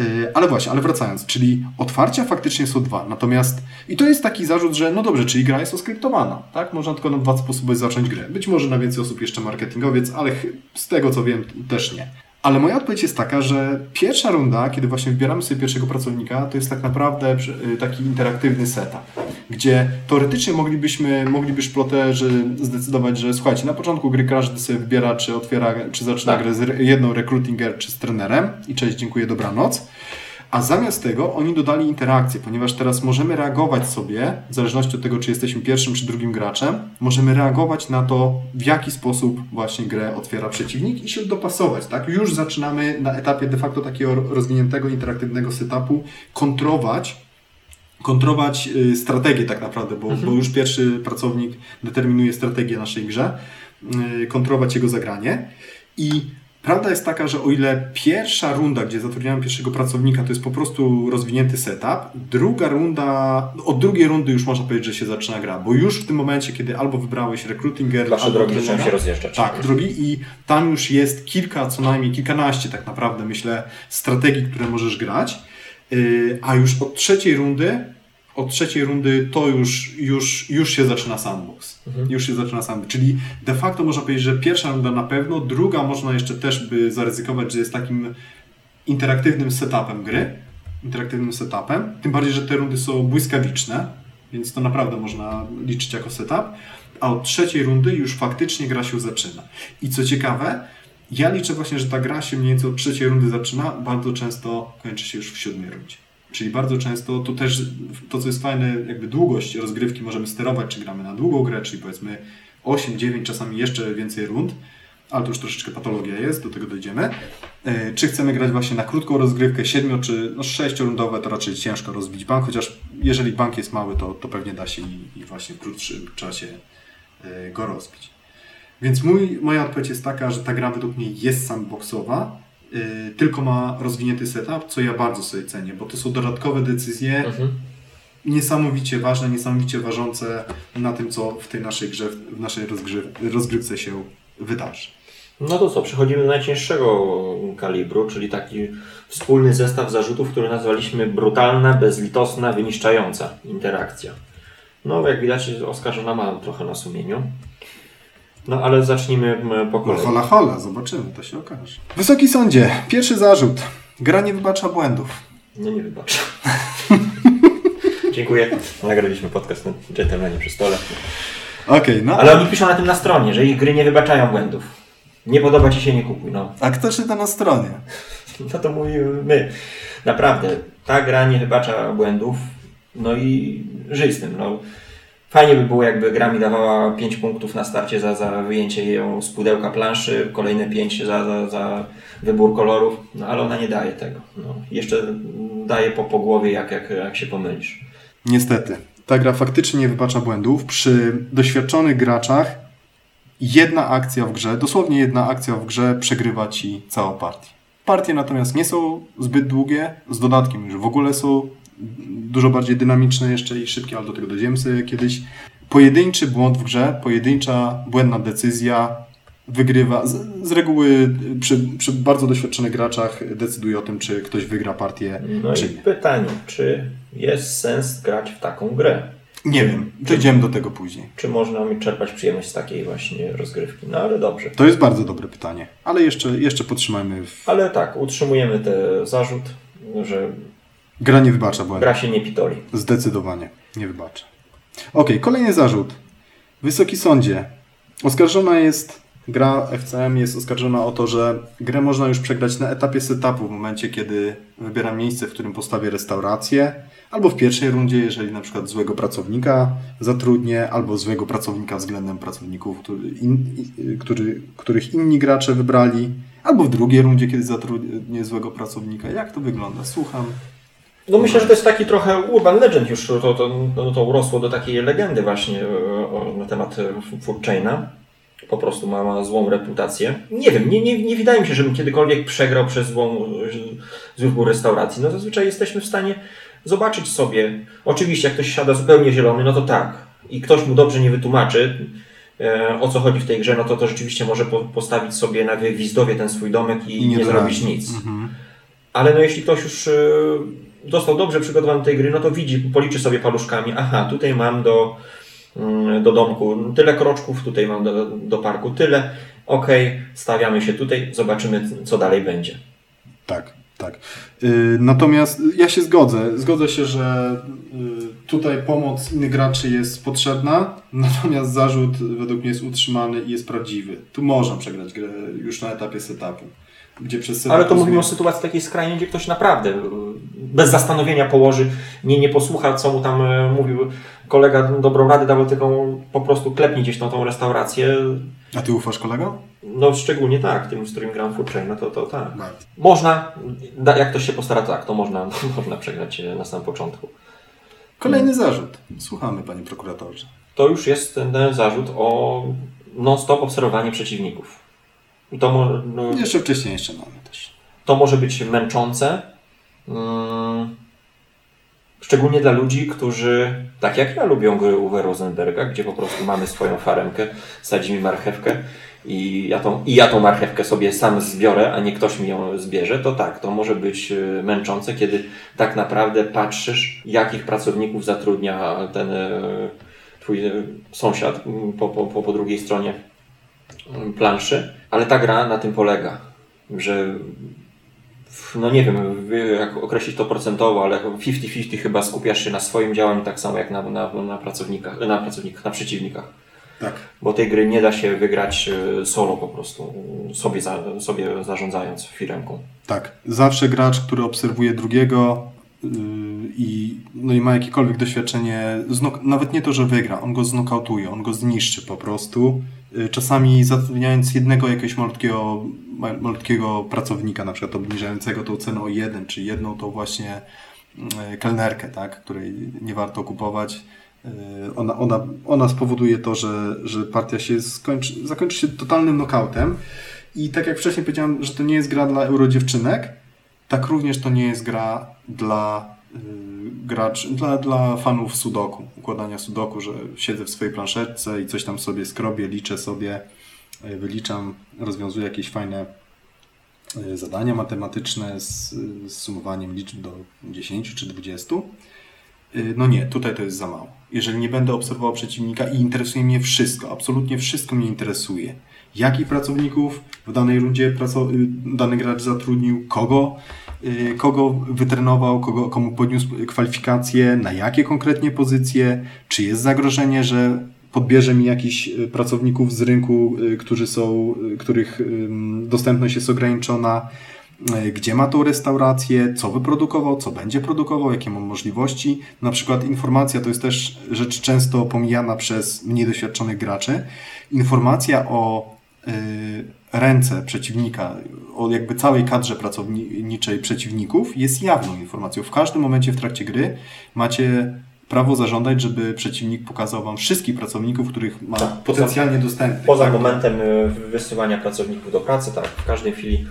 Y, Ale właśnie, ale wracając, czyli otwarcia faktycznie są dwa, natomiast i to jest taki zarzut, że no dobrze, czyli gra jest oskryptowana, tak? Można tylko na dwa sposoby zacząć grę. Być może na więcej osób jeszcze marketingowiec, ale z tego co wiem też nie. Ale moja odpowiedź jest taka, że pierwsza runda, kiedy właśnie wybieramy sobie pierwszego pracownika, to jest tak naprawdę y, taki interaktywny setup, gdzie teoretycznie moglibyśmy, mogliby szploterzy zdecydować, że słuchajcie, na początku gry każdy sobie wybiera, czy otwiera, czy zaczyna
Tak.
grę z jedną recruitinger, czy z trenerem i cześć, dziękuję, dobranoc. A zamiast tego oni dodali interakcję, ponieważ teraz możemy reagować sobie, w zależności od tego, czy jesteśmy pierwszym czy drugim graczem, możemy reagować na to, w jaki sposób właśnie grę otwiera przeciwnik i się dopasować. Tak? Już zaczynamy na etapie de facto takiego rozwiniętego, interaktywnego setupu kontrować kontrować y, strategię tak naprawdę, bo, bo już pierwszy pracownik determinuje strategię naszej grze, y, kontrować jego zagranie i prawda jest taka, że o ile pierwsza runda, gdzie zatrudniamy pierwszego pracownika, to jest po prostu rozwinięty setup, druga runda, od drugiej rundy już można powiedzieć, że się zaczyna gra, bo już w tym momencie, kiedy albo wybrałeś recruitinger,
Wasze
albo
drogi zaczynają
trenera,
się rozjeżdżać.
tak, drogi i tam już jest kilka, co najmniej kilkanaście tak naprawdę, myślę, strategii, które możesz grać. Yy, a już od trzeciej rundy, od trzeciej rundy to już, już, już się zaczyna sandbox.
Mhm.
Już się zaczyna sandbox. Czyli de facto można powiedzieć, że pierwsza runda na pewno, druga można jeszcze też by zaryzykować, że jest takim interaktywnym setupem gry. Interaktywnym setupem. Tym bardziej, że te rundy są błyskawiczne, więc to naprawdę można liczyć jako setup. A od trzeciej rundy już faktycznie gra się zaczyna. I co ciekawe, ja liczę właśnie, że ta gra się mniej więcej od trzeciej rundy zaczyna, bardzo często kończy się już w siódmej rundzie. Czyli bardzo często to też, to co jest fajne, jakby długość rozgrywki możemy sterować, czy gramy na długą grę, czyli powiedzmy 8, 9, czasami jeszcze więcej rund, ale to już troszeczkę patologia jest, do tego dojdziemy. E, Czy chcemy grać właśnie na krótką rozgrywkę, 7 czy no, 6-rundowe, to raczej ciężko rozbić bank, chociaż jeżeli bank jest mały, to, to pewnie da się i, i właśnie w krótszym czasie e, go rozbić. Więc mój, moja odpowiedź jest taka, że ta gra według mnie jest sandboxowa, tylko ma rozwinięty setup, co ja bardzo sobie cenię, bo to są dodatkowe decyzje
Mhm.
niesamowicie ważne, niesamowicie ważące na tym, co w tej naszej grze, w naszej rozgrywce się wydarzy.
No to co, przechodzimy do najcięższego kalibru, czyli taki wspólny zestaw zarzutów, który nazwaliśmy brutalna, bezlitosna, wyniszczająca interakcja. No, jak widać, oskarżona ma trochę na sumieniu. No, ale zacznijmy po
No,
kolei.
hola, hola, zobaczymy, to się okaże. Wysoki sądzie, pierwszy zarzut. Gra nie wybacza błędów.
No nie wybacz. Dziękuję. Nagraliśmy podcast na Gentlemanie przy stole.
Okej, no
Ale oni piszą na tym na stronie, że ich gry nie wybaczają błędów. Nie podoba Ci się, nie kupuj. No,
a kto czyta na stronie?
no to mówimy my. Naprawdę, ta gra nie wybacza błędów. No i żyj z tym. No. Fajnie by było, jakby gra mi dawała 5 punktów na starcie za, za wyjęcie ją z pudełka planszy, kolejne 5 za, za, za wybór kolorów, no ale ona nie daje tego. No. Jeszcze daje po, po głowie, jak, jak, jak się pomylisz.
Niestety, ta gra faktycznie nie wybacza błędów. Przy doświadczonych graczach jedna akcja w grze, dosłownie jedna akcja w grze przegrywa ci całą partię. Partie natomiast nie są zbyt długie, z dodatkiem już w ogóle są dużo bardziej dynamiczne jeszcze i szybkie, ale do tego dojdziemy sobie kiedyś. Pojedynczy błąd w grze, pojedyncza błędna decyzja wygrywa. Z, z reguły przy, przy bardzo doświadczonych graczach decyduje o tym, czy ktoś wygra partię,
No
czy
i
nie.
pytanie, czy jest sens grać w taką grę?
Nie wiem, dojdziemy do tego później.
Czy można mi czerpać przyjemność z takiej właśnie rozgrywki? No ale dobrze.
To jest bardzo dobre pytanie, ale jeszcze, jeszcze podtrzymajmy. W...
Ale tak, utrzymujemy ten zarzut, że
Gra nie wybacza błędów.
gra się nie pitoli.
Zdecydowanie nie wybacza. Ok, kolejny zarzut. Wysoki sądzie. Oskarżona jest, gra FCM jest oskarżona o to, że grę można już przegrać na etapie setupu w momencie, kiedy wybieram miejsce, w którym postawię restaurację, albo w pierwszej rundzie, jeżeli na przykład złego pracownika zatrudnię, albo złego pracownika względem pracowników, który, in, który, których inni gracze wybrali, albo w drugiej rundzie, kiedy zatrudnię złego pracownika. Jak to wygląda? Słucham.
No myślę, że to jest taki trochę urban legend już, to, to, no, to urosło do takiej legendy właśnie e, na temat e, food chaina. Po prostu ma, ma złą reputację. Nie wiem, nie, nie, nie wydaje mi się, żebym kiedykolwiek przegrał przez złą, e, wybór restauracji. No zazwyczaj jesteśmy w stanie zobaczyć sobie. Oczywiście, jak ktoś siada zupełnie zielony, no to tak. I ktoś mu dobrze nie wytłumaczy, o co chodzi w tej grze, no to to rzeczywiście może po, postawić sobie na Gwizdowie ten swój domek i,
I nie
nie, zrobić nic.
Mhm.
Ale no jeśli ktoś już dostał dobrze przygotowany do tej gry, no to widzi, policzy sobie paluszkami, aha, tutaj mam do, mm, do domku tyle kroczków, tutaj mam do, do parku tyle, okej, stawiamy się tutaj, zobaczymy co dalej będzie.
Tak, tak. Y, Natomiast ja się zgodzę. Zgodzę się, że y, tutaj pomoc innych graczy jest potrzebna, natomiast zarzut według mnie jest utrzymany i jest prawdziwy. Tu można przegrać grę już na etapie setupu. Gdzie przez
Ale to mówimy o sytuacji takiej skrajnej, gdzie ktoś naprawdę e, bez zastanowienia położy, nie, nie posłucha, co mu tam e, mówił kolega, dobrą radę dawał, tylko po prostu klepnie gdzieś tą, tą restaurację.
A ty ufasz kolego?
No szczególnie tak, tym, z którym gram Food no to, to tak. Można, da- jak ktoś się postara, tak, to można, można przegrać e, na samym początku.
Kolejny zarzut. Słuchamy, panie prokuratorze.
To już jest ten, ten zarzut o non-stop obserwowanie przeciwników. To, mo, no,
Jeszcze wcześniej jeszcze mamy też.
to może być męczące, mm, szczególnie dla ludzi, którzy, tak jak ja, lubią gry Uwe Rosenberga, gdzie po prostu mamy swoją faremkę, sadzimy marchewkę i ja, tą, i ja tą marchewkę sobie sam zbiorę, a nie ktoś mi ją zbierze, to tak, to może być e, męczące, kiedy tak naprawdę patrzysz, jakich pracowników zatrudnia ten e, twój e, sąsiad po, po, po, po drugiej stronie planszy, ale ta gra na tym polega, że no nie wiem, jak określić to procentowo, ale 50-50 chyba skupiasz się na swoim działaniu tak samo jak na, na, na pracownikach, na pracownikach, na przeciwnikach.
Tak.
Bo tej gry nie da się wygrać e, solo po prostu, sobie, za, sobie zarządzając firemką.
Tak. Zawsze gracz, który obserwuje drugiego i, no i ma jakiekolwiek doświadczenie, nawet nie to, że wygra, on go znokautuje, on go zniszczy po prostu. Yy, czasami zatrudniając jednego jakiegoś malutkiego, ma- malutkiego pracownika, na przykład obniżającego tą cenę o jeden, czy jedną tą właśnie yy, kelnerkę, tak, której nie warto kupować. Yy, Ona, ona, ona spowoduje to, że, że partia się skończy, zakończy się totalnym knockoutem. I tak jak wcześniej powiedziałem, że to nie jest gra dla eurodziewczynek, tak również to nie jest gra dla yy, graczy, dla, dla fanów sudoku, układania sudoku, że siedzę w swojej planszetce i coś tam sobie skrobię, liczę sobie, yy, wyliczam, rozwiązuję jakieś fajne yy, zadania matematyczne z, z sumowaniem liczb do 10 czy 20. Yy, No nie, tutaj to jest za mało. Jeżeli nie będę obserwował przeciwnika i interesuje mnie wszystko, absolutnie wszystko mnie interesuje. Jakich pracowników w danej rundzie y, dany gracz zatrudnił, kogo, y, kogo wytrenował, kogo, komu podniósł kwalifikacje, na jakie konkretnie pozycje, czy jest zagrożenie, że podbierze mi jakichś y, pracowników z rynku, którzy są, których dostępność jest ograniczona, gdzie ma tą restaurację, co wyprodukował, co będzie produkował, jakie mam możliwości. Na przykład informacja to jest też rzecz często pomijana przez mniej doświadczonych graczy. Informacja o ręce przeciwnika, o jakby całej kadrze pracowniczej przeciwników jest jawną informacją. W każdym momencie w trakcie gry macie prawo zażądać, żeby przeciwnik pokazał wam wszystkich pracowników, których ma
Tak,
potencjalnie dostępnych.
Poza
tak?
momentem y, wysyłania pracowników do pracy, tak, w każdej chwili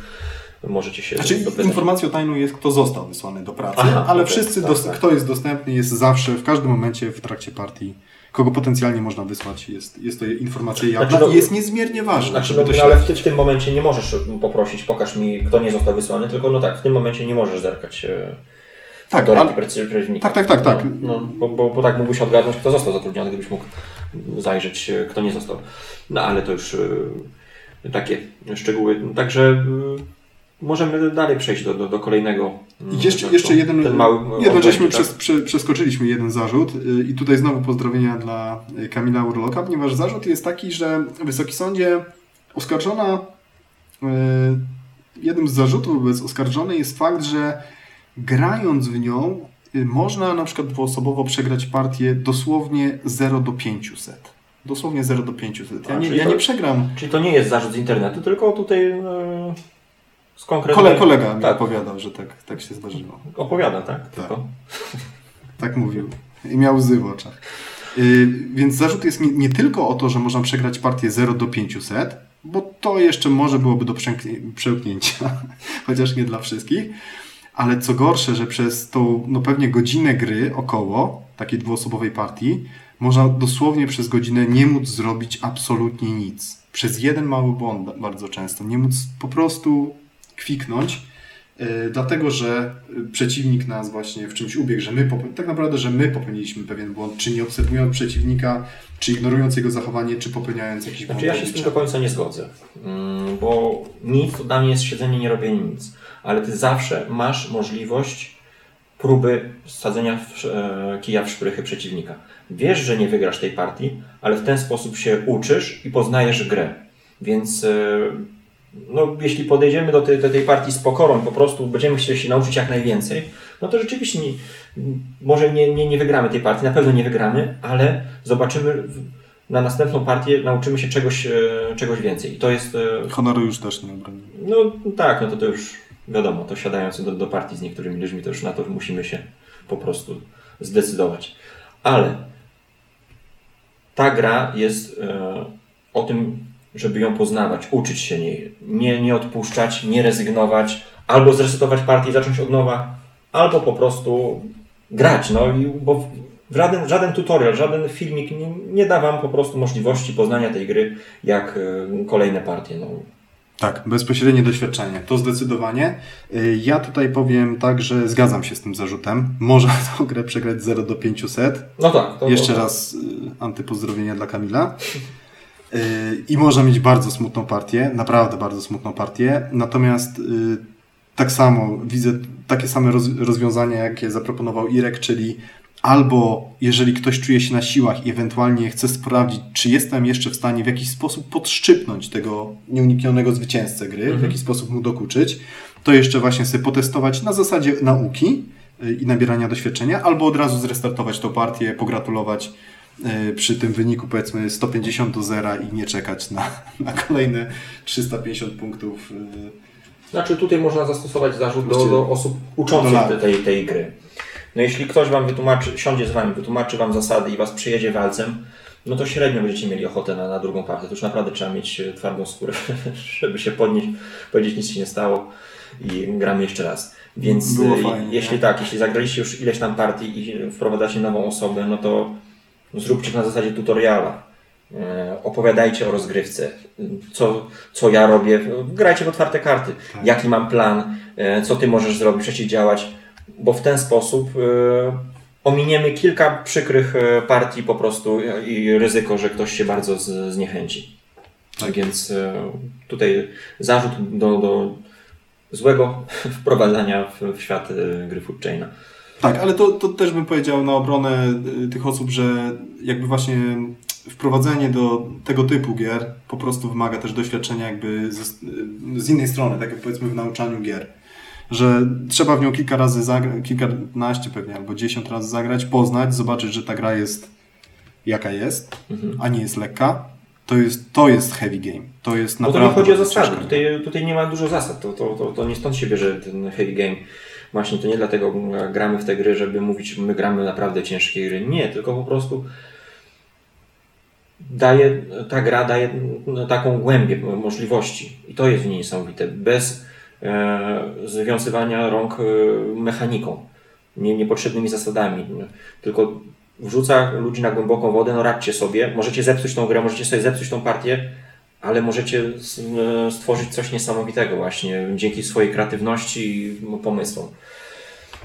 możecie się
Znaczy
dopytać.
informacją tajną jest, kto został wysłany do pracy,
Aha,
ale
okej,
wszyscy,
tak, tak.
kto jest dostępny, jest zawsze, w każdym momencie w trakcie partii, kogo potencjalnie można wysłać, jest, jest to informacja jawna
Znaczy,
i jest niezmiernie ważna,
Znaczy,
żeby
no,
to
no, ale w, w tym momencie nie możesz poprosić, pokaż mi, kto nie został wysłany, tylko no tak, w tym momencie nie możesz zerkać e,
Tak,
do
ale, tak, tak, tak, tak.
No, no, bo, bo, bo tak mógłbyś odgadnąć, kto został zatrudniony, gdybyś mógł zajrzeć, e, kto nie został. No ale to już e, takie szczegóły. Także możemy dalej przejść do, do, do kolejnego.
I jeszcze,
no,
jeszcze jeden,
ten mały
jeden żeśmy
tak?
przez, prze, przeskoczyliśmy jeden zarzut y, i tutaj znowu pozdrowienia dla y, Kamila Urloka, ponieważ zarzut jest taki, że Wysoki Sądzie oskarżona, y, jednym z zarzutów wobec oskarżonej jest fakt, że grając w nią można na przykład dwuosobowo przegrać partię dosłownie 0 do 500. Dosłownie 0 do 500. Ja nie, ja
to-
nie przegram.
Czyli to nie jest zarzut z internetu, tylko tutaj e, z konkretnej...
Kole, kolega mi
tak,
opowiadał, że tak, tak się zdarzyło.
opowiada, tak? Tylko.
Tak mówił. I miał łzy w oczach. Yy, więc zarzut jest nie, nie tylko o to, że można przegrać partię 0 do 500, bo to jeszcze może byłoby do przełknięcia, chociaż nie dla wszystkich. Ale co gorsze, że przez tą no pewnie godzinę gry około takiej dwuosobowej partii można dosłownie przez godzinę nie móc zrobić absolutnie nic. Przez jeden mały błąd bardzo często. Nie móc po prostu kwiknąć. Yy, dlatego, że przeciwnik nas właśnie w czymś ubiegł, że my tak naprawdę, że my popełniliśmy pewien błąd, czy nie obserwując przeciwnika, czy ignorując jego zachowanie, czy popełniając jakiś błąd.
Znaczy ja się z tym do końca nie zgodzę, Mm, bo nic to dla mnie jest siedzenie, nie robienie nic. Ale ty zawsze masz możliwość próby wsadzenia w, e, kija w szprychy przeciwnika. Wiesz, że nie wygrasz tej partii, ale w ten sposób się uczysz i poznajesz grę. Więc e, no, jeśli podejdziemy do tej, do tej partii z pokorą, po prostu będziemy chcieli się nauczyć jak najwięcej, no to rzeczywiście nie, może nie, nie, nie wygramy tej partii, na pewno nie wygramy, ale zobaczymy na następną partię, nauczymy się czegoś, e, czegoś więcej. I to jest, e,
Honoru już też nie
no tak, no to to już wiadomo, to siadając do, do partii z niektórymi ludźmi, to już na to musimy się po prostu zdecydować. Ale ta gra jest e, o tym, żeby ją poznawać, uczyć się niej, nie, nie odpuszczać, nie rezygnować, albo zresetować partię i zacząć od nowa, albo po prostu grać, no i bo Żaden, żaden tutorial, żaden filmik nie, nie da Wam po prostu możliwości poznania tej gry jak e, kolejne partie. No.
Tak, bezpośrednie doświadczenie, to zdecydowanie. Y, Ja tutaj powiem tak, że zgadzam się z tym zarzutem. Można tę grę przegrać 0 do 500.
No tak. To,
Jeszcze
to,
raz y, antypozdrowienia dla Kamila. Y, I można mieć bardzo smutną partię, naprawdę bardzo smutną partię. Natomiast y, tak samo widzę takie same roz, rozwiązania, jakie zaproponował Irek, czyli albo jeżeli ktoś czuje się na siłach i ewentualnie chce sprawdzić, czy jestem jeszcze w stanie w jakiś sposób podszczypnąć tego nieuniknionego zwycięzcę gry, w
Mhm.
jakiś sposób mu dokuczyć, to jeszcze właśnie sobie potestować na zasadzie nauki y, i nabierania doświadczenia, albo od razu zrestartować tą partię, pogratulować przy tym wyniku powiedzmy 150 do 0 i nie czekać na, na kolejne 350 punktów. y.
Znaczy tutaj można zastosować zarzut do, do osób uczących
do
tej, tej gry. No jeśli ktoś Wam wytłumaczy, siądzie z Wami, wytłumaczy Wam zasady i Was przyjedzie walcem, no to średnio będziecie mieli ochotę na, na drugą partię. To już naprawdę trzeba mieć e, twardą skórę, żeby się podnieść, powiedzieć nic się nie stało i gramy jeszcze raz. Więc e,
fajnie,
jeśli
nie?
tak, jeśli zagraliście już ileś tam partii i wprowadzacie nową osobę, no to zróbcie na zasadzie tutoriala. E, Opowiadajcie o rozgrywce, co, co ja robię. Grajcie w otwarte karty.
Tak.
Jaki mam plan, e, co ty możesz zrobić, przeciwdziałać, bo w ten sposób e, ominiemy kilka przykrych partii po prostu i ryzyko, że ktoś się bardzo zniechęci.
Tak.
Więc tutaj zarzut do, do złego wprowadzania w, świat gry Food Chaina.
Tak, ale to, to też bym powiedział na obronę y, tych osób, że jakby właśnie wprowadzenie do tego typu gier po prostu wymaga też doświadczenia jakby ze, y, z innej strony, tak jak powiedzmy w nauczaniu gier. Że trzeba w nią kilka razy zagrać, kilkanaście pewnie, albo dziesiąt razy zagrać, poznać, zobaczyć, że ta gra jest jaka jest,
Mhm.
a nie jest lekka. To jest, to jest heavy game. To jest
Bo to
naprawdę
nie chodzi o zasady. Tutaj, tutaj nie ma dużo zasad. To, to, to, to nie stąd się bierze ten heavy game. Właśnie to nie dlatego gramy w te gry, żeby mówić, my gramy naprawdę ciężkie gry. Nie, tylko po prostu daje, ta gra daje taką głębię możliwości. I to jest w niej niesamowite. Bez e, związywania rąk e, mechaniką, nie, niepotrzebnymi zasadami. Tylko wrzuca ludzi na głęboką wodę, no radźcie sobie. Możecie zepsuć tą grę, możecie sobie zepsuć tą partię, ale możecie e, stworzyć coś niesamowitego właśnie dzięki swojej kreatywności i pomysłom.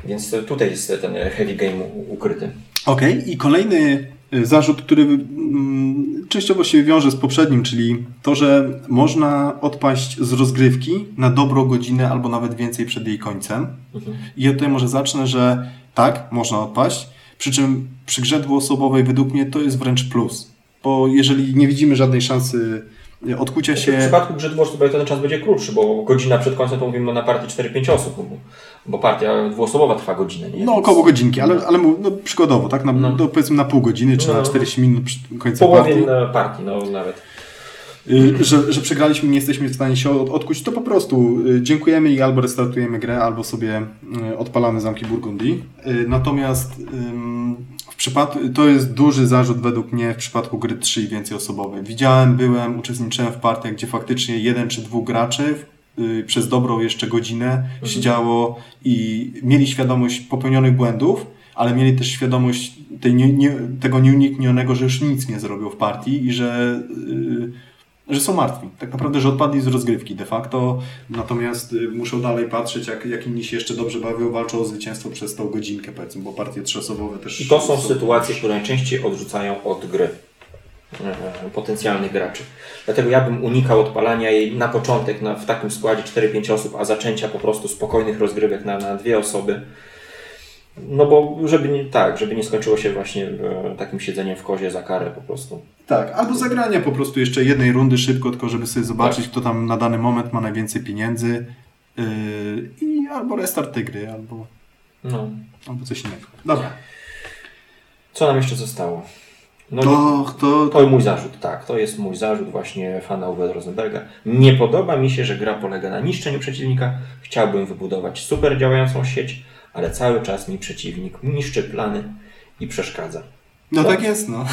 Więc tutaj jest ten heavy game ukryty.
Okej, i kolejny y, zarzut, który mm, częściowo się wiąże z poprzednim, czyli to, że można odpaść z rozgrywki na dobrą godzinę albo nawet więcej przed jej końcem.
Mhm.
I ja tutaj może zacznę, że tak, można odpaść, przy czym przy grze dwuosobowej według mnie to jest wręcz plus. Bo jeżeli nie widzimy żadnej szansy y, odkucia
W
się...
przypadku gry dwuosobowej to ten czas będzie krótszy, bo godzina przed końcem to mówimy na partii 4-5 osób, bo, bo partia dwuosobowa trwa godzinę. Nie?
No około godzinki, ale, ale no, przykładowo, tak? Na,
No.
no, powiedzmy na pół godziny, czy
No.
na 40 minut przed
W
końcem
połowie
partii.
na partii, no nawet.
Y, że, że przegraliśmy, nie jesteśmy w stanie się od, odkuć, to po prostu y, dziękujemy i albo restartujemy grę, albo sobie odpalamy zamki Burgundii. Natomiast w przypadku, to jest duży zarzut według mnie w przypadku gry 3 i więcej osobowej. Widziałem, byłem, uczestniczyłem w partiach, gdzie faktycznie jeden czy dwóch graczy y, przez dobrą jeszcze godzinę siedziało i mieli świadomość popełnionych błędów, ale mieli też świadomość tej nie, nie, tego nieuniknionego, że już nic nie zrobią w partii i że, y, że są martwi. Tak naprawdę, że odpadli z rozgrywki de facto, natomiast y, muszą dalej patrzeć, jak, jak inni się jeszcze dobrze bawią, walczą o zwycięstwo przez tą godzinkę, powiedzmy, bo partie trzyosobowe też...
I to są sytuacje, które najczęściej odrzucają od gry e, potencjalnych graczy. Dlatego ja bym unikał odpalania jej na początek na, w takim składzie 4-5 osób, a zaczęcia po prostu spokojnych rozgrywek na, na dwie osoby. No bo żeby nie, tak, żeby nie skończyło się właśnie e, takim siedzeniem w kozie za karę po prostu.
Tak, albo zagrania po prostu jeszcze jednej rundy szybko, tylko żeby sobie zobaczyć, kto tam na dany moment ma najwięcej pieniędzy yy, i albo restart tej gry, albo,
No.
albo coś innego. Dobra.
Co nam jeszcze zostało? No,
To, to,
To mój zarzut, tak. To jest mój zarzut właśnie fana Uwe Rosenberga. Nie podoba mi się, że gra polega na niszczeniu przeciwnika. Chciałbym wybudować super działającą sieć, ale cały czas mi przeciwnik niszczy plany i przeszkadza.
no
Tak.
tak jest, no.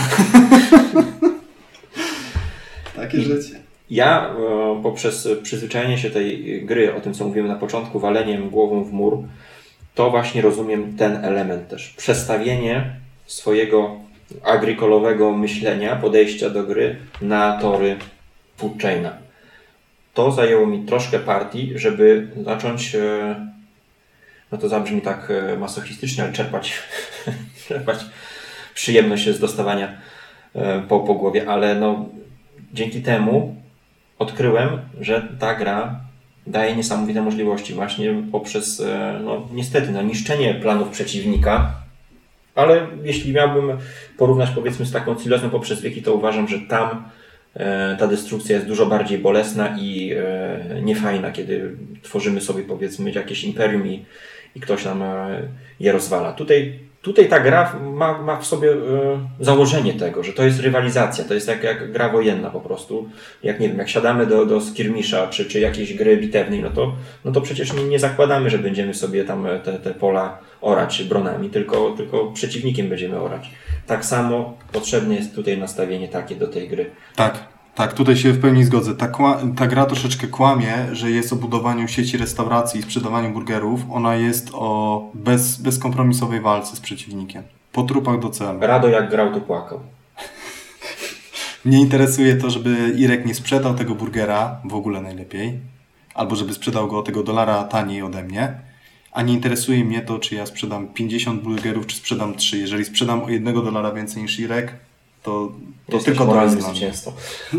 Takie życie.
Ja poprzez przyzwyczajenie się tej gry, o tym co mówiłem na początku, waleniem głową w mur, to właśnie rozumiem ten element też. Przestawienie swojego agrikolowego myślenia, podejścia do gry na tory food chaina. To zajęło mi troszkę partii, żeby zacząć, e, no to zabrzmi tak e, masochistycznie, ale czerpać, czerpać przyjemność z dostawania e, po, po głowie, ale no, dzięki temu odkryłem, że ta gra daje niesamowite możliwości właśnie poprzez, no niestety, no, niszczenie planów przeciwnika, ale jeśli miałbym porównać powiedzmy z taką Silesną poprzez wieki, to uważam, że tam e, ta destrukcja jest dużo bardziej bolesna i e, niefajna, kiedy tworzymy sobie powiedzmy jakieś imperium i, i ktoś nam e, je rozwala. Tutaj Tutaj ta gra ma, ma w sobie e, założenie tego, że to jest rywalizacja, to jest jak, jak gra wojenna po prostu. Jak nie wiem, jak siadamy do, do skirmisza czy, czy jakiejś gry bitewnej, no to, no to przecież nie, nie zakładamy, że będziemy sobie tam te, te pola orać bronami, tylko, tylko przeciwnikiem będziemy orać. Tak samo potrzebne jest tutaj nastawienie takie do tej gry.
Tak, tak, tutaj się w pełni zgodzę. Ta, ta gra troszeczkę kłamie, że jest o budowaniu sieci restauracji i sprzedawaniu burgerów. Ona jest o bez, bezkompromisowej walce z przeciwnikiem. Po trupach do celu.
Rado jak grał, to płakał.
Mnie interesuje to, żeby Irek nie sprzedał tego burgera, w ogóle najlepiej, albo żeby sprzedał go o tego dolara taniej ode mnie, a nie interesuje mnie to, czy ja sprzedam 50 burgerów, czy sprzedam 3. Jeżeli sprzedam o jednego dolara więcej niż Irek, to, to tylko to jest.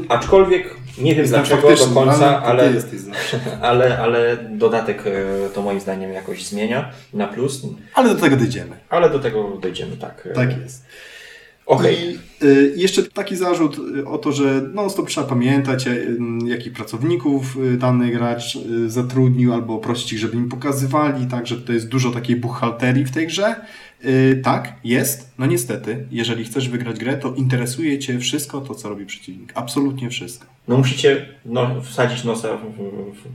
Aczkolwiek nie wiem dlaczego do końca, ale, ale, ale dodatek e, to moim zdaniem jakoś zmienia na plus.
Ale do tego dojdziemy.
Ale do tego dojdziemy, tak.
Tak jest. Okay. I y, jeszcze taki zarzut y, o to, że no stop trzeba pamiętać, jakich pracowników dany gracz zatrudnił, albo prosić ich, żeby im pokazywali, tak, że to jest dużo takiej buchalterii w tej grze. Tak, jest. No niestety, jeżeli chcesz wygrać grę, to interesuje Cię wszystko to, co robi przeciwnik. Absolutnie wszystko.
No musicie no, wsadzić nosa w, w,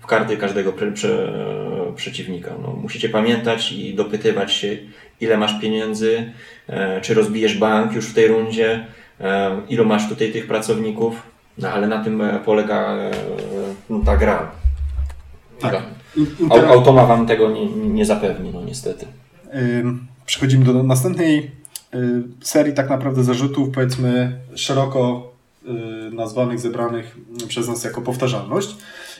w karty każdego pre, pre, przeciwnika. No, musicie pamiętać i dopytywać się, ile masz pieniędzy, e, czy rozbijesz bank już w tej rundzie, e, ilu masz tutaj tych pracowników, no ale na tym e, polega ta gra. Tak. Automa wam tego nie, nie zapewni, no niestety.
Przechodzimy do następnej serii tak naprawdę zarzutów, powiedzmy szeroko nazwanych, zebranych przez nas jako powtarzalność.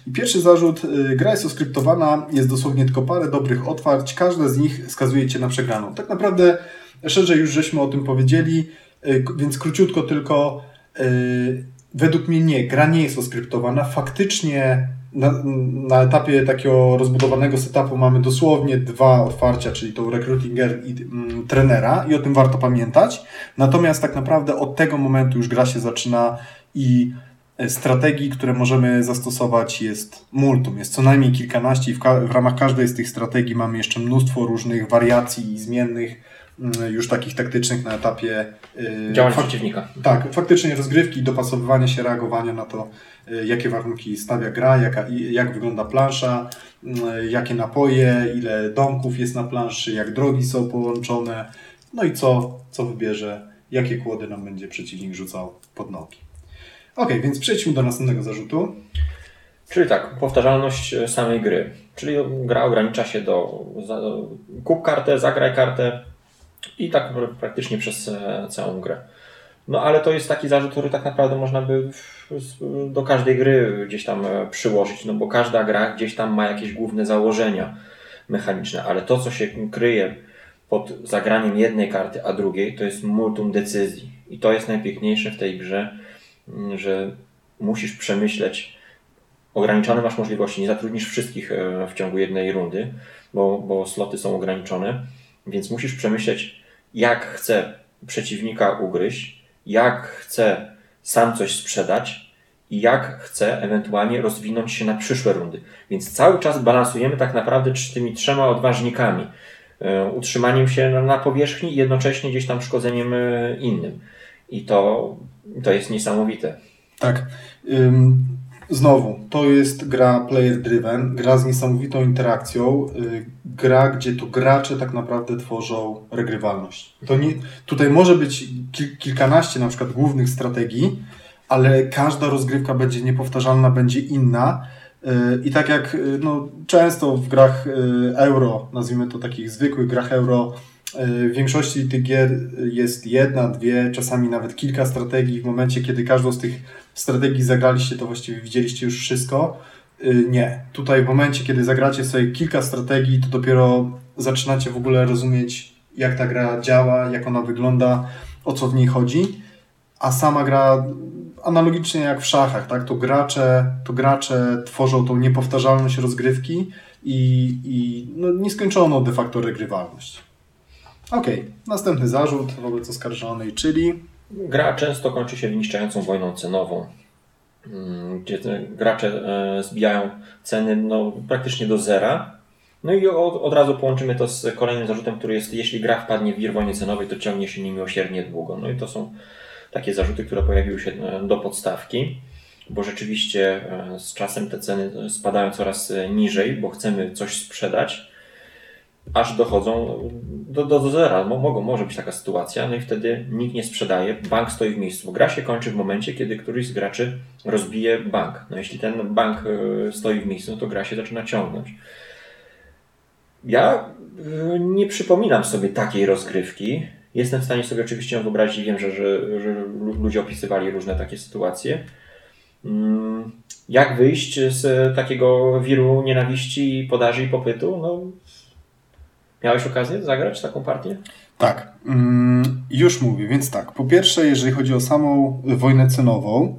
I pierwszy zarzut, y, gra jest oskryptowana, jest dosłownie tylko parę dobrych otwarć, każde z nich skazuje Cię na przegraną. Tak naprawdę, szerzej już żeśmy o tym powiedzieli, y, więc króciutko tylko, y, według mnie nie, gra nie jest oskryptowana. Faktycznie na, na, etapie takiego rozbudowanego setupu mamy dosłownie dwa otwarcia, czyli tą recruitinger i mm, trenera i o tym warto pamiętać. Natomiast tak naprawdę od tego momentu już gra się zaczyna i strategii, które możemy zastosować jest multum, jest co najmniej kilkanaście i w, w, ramach każdej z tych strategii mamy jeszcze mnóstwo różnych wariacji i zmiennych, już takich taktycznych na etapie
yy, działania przeciwnika.
Tak, faktycznie rozgrywki, dopasowywania się, reagowania na to, yy, jakie warunki stawia gra, jaka, jak wygląda plansza, yy, jakie napoje, ile domków jest na planszy, jak drogi są połączone, no i co, co wybierze, jakie kłody nam będzie przeciwnik rzucał pod nogi. Ok, więc przejdźmy do następnego zarzutu.
Czyli tak, powtarzalność e, samej gry. Czyli gra ogranicza się do kup kartę, zagraj kartę i tak praktycznie przez e, całą grę. No ale to jest taki zarzut, który tak naprawdę można by do każdej gry gdzieś tam e, przyłożyć, no bo każda gra gdzieś tam ma jakieś główne założenia mechaniczne, ale to co się kryje pod zagraniem jednej karty, a drugiej, to jest multum decyzji. I to jest najpiękniejsze w tej grze, że musisz przemyśleć, ograniczone masz możliwości, nie zatrudnisz wszystkich e, w ciągu jednej rundy, bo, bo sloty są ograniczone, więc musisz przemyśleć, jak chcę przeciwnika ugryźć, jak chcę sam coś sprzedać i jak chcę ewentualnie rozwinąć się na przyszłe rundy. Więc cały czas balansujemy tak naprawdę tymi trzema odważnikami. E, utrzymaniem się na powierzchni i jednocześnie gdzieś tam szkodzeniem e, innym. I to, to jest niesamowite.
Tak. Znowu, to jest gra player driven, gra z niesamowitą interakcją, y, gra, gdzie to gracze tak naprawdę tworzą regrywalność. To nie, tutaj może być kilkanaście na przykład głównych strategii, ale każda rozgrywka będzie niepowtarzalna, będzie inna. Y, I tak jak y, no, często w grach euro, nazwijmy to takich zwykłych grach euro, W większości tych gier jest jedna, dwie, czasami nawet kilka strategii. W momencie, kiedy każdą z tych strategii zagraliście, to właściwie widzieliście już wszystko. Nie. Tutaj w momencie, kiedy zagracie sobie kilka strategii, to dopiero zaczynacie w ogóle rozumieć, jak ta gra działa, jak ona wygląda, o co w niej chodzi. A sama gra analogicznie jak w szachach, tak? To gracze, to gracze tworzą tą niepowtarzalność rozgrywki i, i no, nieskończoną de facto regrywalność. Okej, okay. następny zarzut wobec oskarżonej, czyli...
Gra często kończy się wyniszczającą wojną cenową, mm, gdzie gracze e, zbijają ceny no, praktycznie do zera. No i od, od razu połączymy to z kolejnym zarzutem, który jest, jeśli gra wpadnie w wir wojny cenowej, to ciągnie się niemiłosiernie długo. No i to są takie zarzuty, które pojawiły się e, do podstawki, bo rzeczywiście e, z czasem te ceny spadają coraz niżej, bo chcemy coś sprzedać aż dochodzą do, do, do zera. Mogą, może być taka sytuacja, no i wtedy nikt nie sprzedaje, bank stoi w miejscu. Gra się kończy w momencie, kiedy któryś z graczy rozbije bank. No jeśli ten bank e, stoi w miejscu, no to gra się zaczyna ciągnąć. Ja e, nie przypominam sobie takiej rozgrywki. Jestem w stanie sobie oczywiście ją wyobrazić wiem, że, że, że ludzie opisywali różne takie sytuacje. Mm, jak wyjść z takiego wiru nienawiści, podaży i popytu? No, Miałeś okazję zagrać taką partię?
Tak, mm, już mówię, więc tak. Po pierwsze, jeżeli chodzi o samą wojnę cenową,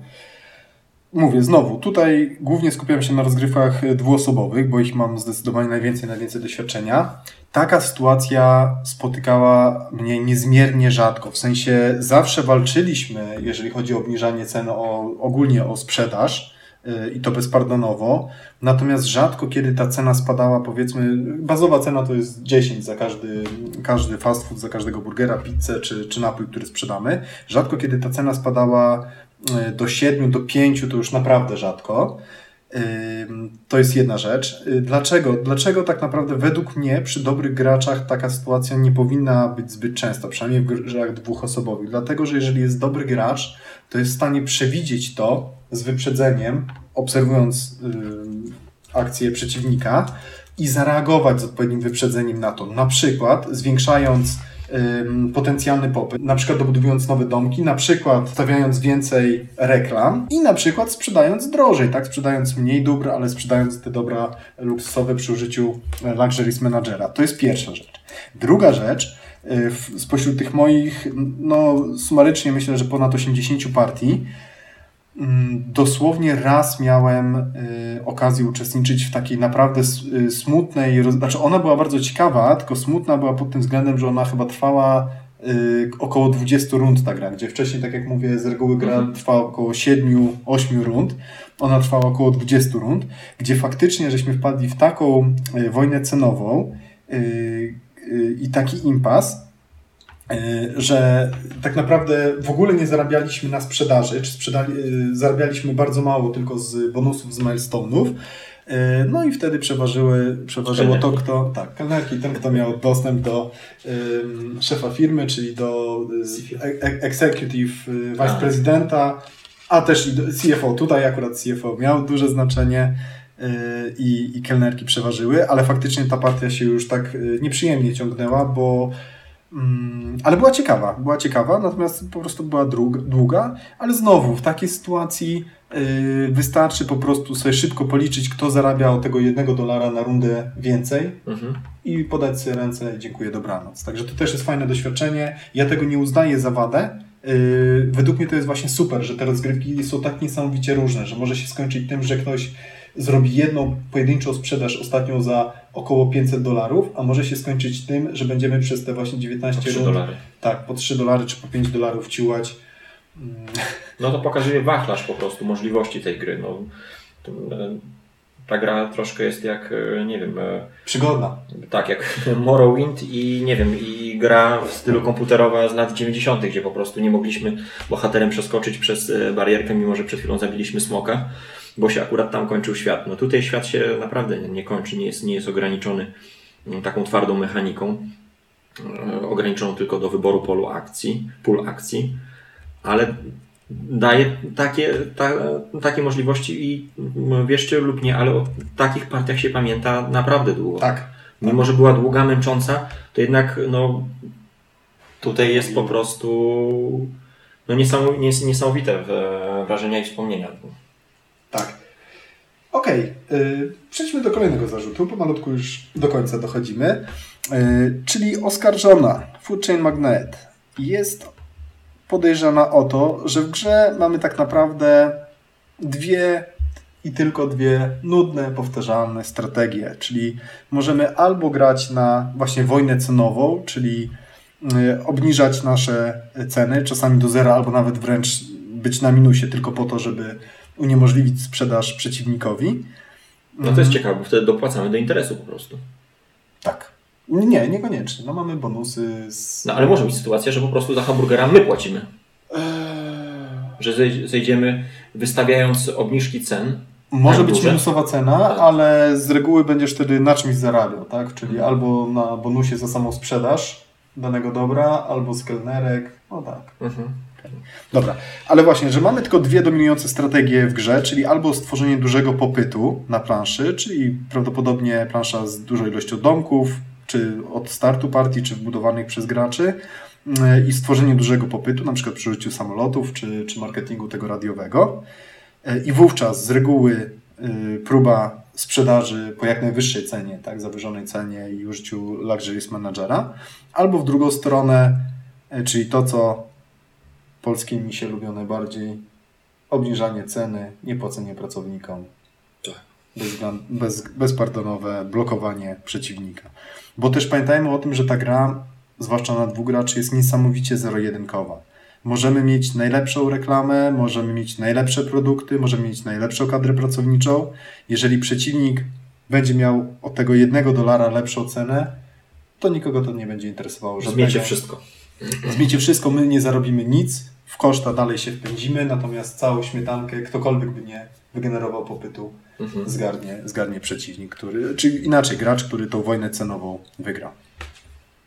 mówię znowu, tutaj głównie skupiam się na rozgrywkach dwuosobowych, bo ich mam zdecydowanie najwięcej, najwięcej doświadczenia. Taka sytuacja spotykała mnie niezmiernie rzadko. W sensie zawsze walczyliśmy, jeżeli chodzi o obniżanie ceny, o, ogólnie o sprzedaż i to bezpardonowo. Natomiast rzadko kiedy ta cena spadała, powiedzmy, bazowa cena to jest 10 za każdy, każdy fast food, za każdego burgera, pizzę czy, czy napój, który sprzedamy. Rzadko kiedy ta cena spadała e, do 7, do 5, to już naprawdę rzadko. To jest jedna rzecz. E, dlaczego? Dlaczego tak naprawdę według mnie przy dobrych graczach taka sytuacja nie powinna być zbyt częsta, przynajmniej w grach dwuosobowych? Dlatego, że jeżeli jest dobry gracz, to jest w stanie przewidzieć to z wyprzedzeniem, obserwując akcję przeciwnika i zareagować z odpowiednim wyprzedzeniem na to. Na przykład zwiększając potencjalny popyt, na przykład dobudowując nowe domki, na przykład stawiając więcej reklam i na przykład sprzedając drożej, tak? Sprzedając mniej dóbr, ale sprzedając te dobra luksusowe przy użyciu e, Luxuries Managera. To jest pierwsza rzecz. Druga rzecz, y, spośród tych moich, no sumarycznie myślę, że ponad 80 partii, dosłownie raz miałem y, okazję uczestniczyć w takiej naprawdę y, smutnej, znaczy ona była bardzo ciekawa, tylko smutna była pod tym względem, że ona chyba trwała y, około 20 rund ta gra, gdzie wcześniej, tak jak mówię, z reguły gra mhm. trwała około 7-8 rund, ona trwała około 20 rund, gdzie faktycznie żeśmy wpadli w taką wojnę cenową i taki impas, że tak naprawdę w ogóle nie zarabialiśmy na sprzedaży, czy sprzedali, e, zarabialiśmy bardzo mało tylko z bonusów, z milestone'ów. E, no i wtedy przeważyły, przeważyło to, kto, tak, kelnerki, ten, kto miał dostęp do um, szefa firmy, czyli do executive vice prezydenta, a też i do CFO. Tutaj akurat CFO miał duże znaczenie i, i kelnerki przeważyły, ale faktycznie ta partia się już tak nieprzyjemnie ciągnęła, bo ale była ciekawa, była ciekawa, natomiast po prostu była długa, ale znowu w takiej sytuacji yy, wystarczy po prostu sobie szybko policzyć, kto zarabia o tego jednego dolara na rundę więcej mhm. i podać sobie ręce, dziękuję, dobranoc. Także to też jest fajne doświadczenie. Ja tego nie uznaję za wadę. Yy, według mnie to jest właśnie super, że te rozgrywki są tak niesamowicie różne, że może się skończyć tym, że ktoś zrobi jedną pojedynczą sprzedaż ostatnią za około 500 dolarów, a może się skończyć tym, że będziemy przez te właśnie 19 po
3 rund, dolary.
tak, po 3 dolary czy po 5 dolarów ciłać.
No to pokazuje wachlarz po prostu możliwości tej gry. No, e, ta gra troszkę jest jak, e, nie wiem... E,
Przygodna.
Tak, jak Morrowind i nie wiem, i gra w stylu komputerowa z lat 90., gdzie po prostu nie mogliśmy bohaterem przeskoczyć przez barierkę, mimo że przed chwilą zabiliśmy smoka bo się akurat tam kończył świat. No tutaj świat się naprawdę nie kończy, nie jest, nie jest ograniczony mm, taką twardą mechaniką, e, ograniczoną tylko do wyboru polu akcji, pól akcji, ale daje takie, ta, takie możliwości i mm, wierzcie lub nie, ale o takich partiach się pamięta naprawdę długo.
Tak.
Mimo, że była długa, męcząca, to jednak no, tutaj jest po prostu no, niesamowite, niesamowite wrażenia i wspomnienia.
Okej, okay. przejdźmy do kolejnego zarzutu, pomalutku już do końca dochodzimy. Yy, czyli oskarżona Food Chain Magnet jest podejrzana o to, że w grze mamy tak naprawdę dwie i tylko dwie nudne, powtarzalne strategie, czyli możemy albo grać na właśnie wojnę cenową, czyli y, obniżać nasze ceny, czasami do zera, albo nawet wręcz być na minusie tylko po to, żeby uniemożliwić sprzedaż przeciwnikowi.
No to jest ciekawe, bo wtedy dopłacamy do interesu po prostu.
Tak. Nie, niekoniecznie. No mamy bonusy. Z...
No ale może być sytuacja, że po prostu za hamburgera my płacimy. Eee... Że zejdziemy wystawiając obniżki cen.
Może być duże. minusowa cena, tak. ale z reguły będziesz wtedy na czymś zarabiał, tak? Czyli mhm. albo na bonusie za samą sprzedaż danego dobra, albo z kelnerek. No tak. Mhm. Dobra, ale właśnie, że mamy tylko dwie dominujące strategie w grze, czyli albo stworzenie dużego popytu na planszy, czyli prawdopodobnie plansza z dużą ilością domków, czy od startu partii, czy wbudowanych przez graczy i stworzenie dużego popytu, na przykład przy użyciu samolotów, czy, czy marketingu tego radiowego. I wówczas z reguły y, próba sprzedaży po jak najwyższej cenie, tak, zawyżonej cenie i użyciu Luxuries Managera, albo w drugą stronę, y, czyli to, co polskie misie lubią najbardziej, obniżanie ceny, niepłacenie pracownikom, tak. bez, bez, bezpardonowe blokowanie przeciwnika. Bo też pamiętajmy o tym, że ta gra, zwłaszcza na dwóch graczy, jest niesamowicie zero-jedynkowa. Możemy mieć najlepszą reklamę, możemy mieć najlepsze produkty, możemy mieć najlepszą kadrę pracowniczą. Jeżeli przeciwnik będzie miał od tego jednego dolara lepszą cenę, to nikogo to nie będzie interesowało.
Zmiecie wszystko.
Zmiecie wszystko, my nie zarobimy nic, w koszta dalej się wpędzimy, natomiast całą śmietankę, ktokolwiek by nie wygenerował popytu, mhm. zgarnie, zgarnie przeciwnik, który, czy inaczej gracz, który tą wojnę cenową wygra.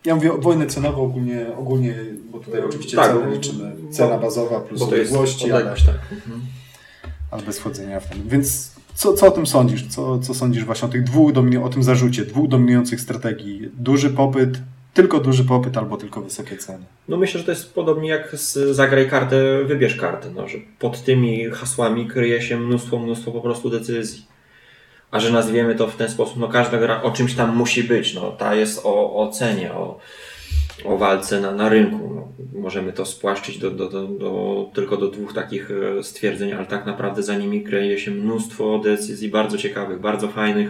Ja mówię o wojnę cenową ogólnie, ogólnie bo tutaj oczywiście tak, cenę liczymy. Cena bazowa plus odległości, ale, tak. mhm. ale bez wchodzenia w ten. Więc co, co o tym sądzisz? Co, co sądzisz właśnie o tych dwóch, o tym zarzucie, dwóch dominujących strategii? Duży popyt, tylko duży popyt albo tylko wysokie ceny.
No myślę, że to jest podobnie jak z zagraj kartę, wybierz kartę, no, że pod tymi hasłami kryje się mnóstwo, mnóstwo po prostu decyzji. A że nazwiemy to w ten sposób, no każda gra o czymś tam musi być, no ta jest o, o cenie, o, o walce na, na rynku. No, możemy to spłaszczyć do, do, do, do, tylko do dwóch takich e, stwierdzeń, ale tak naprawdę za nimi kryje się mnóstwo decyzji bardzo ciekawych, bardzo fajnych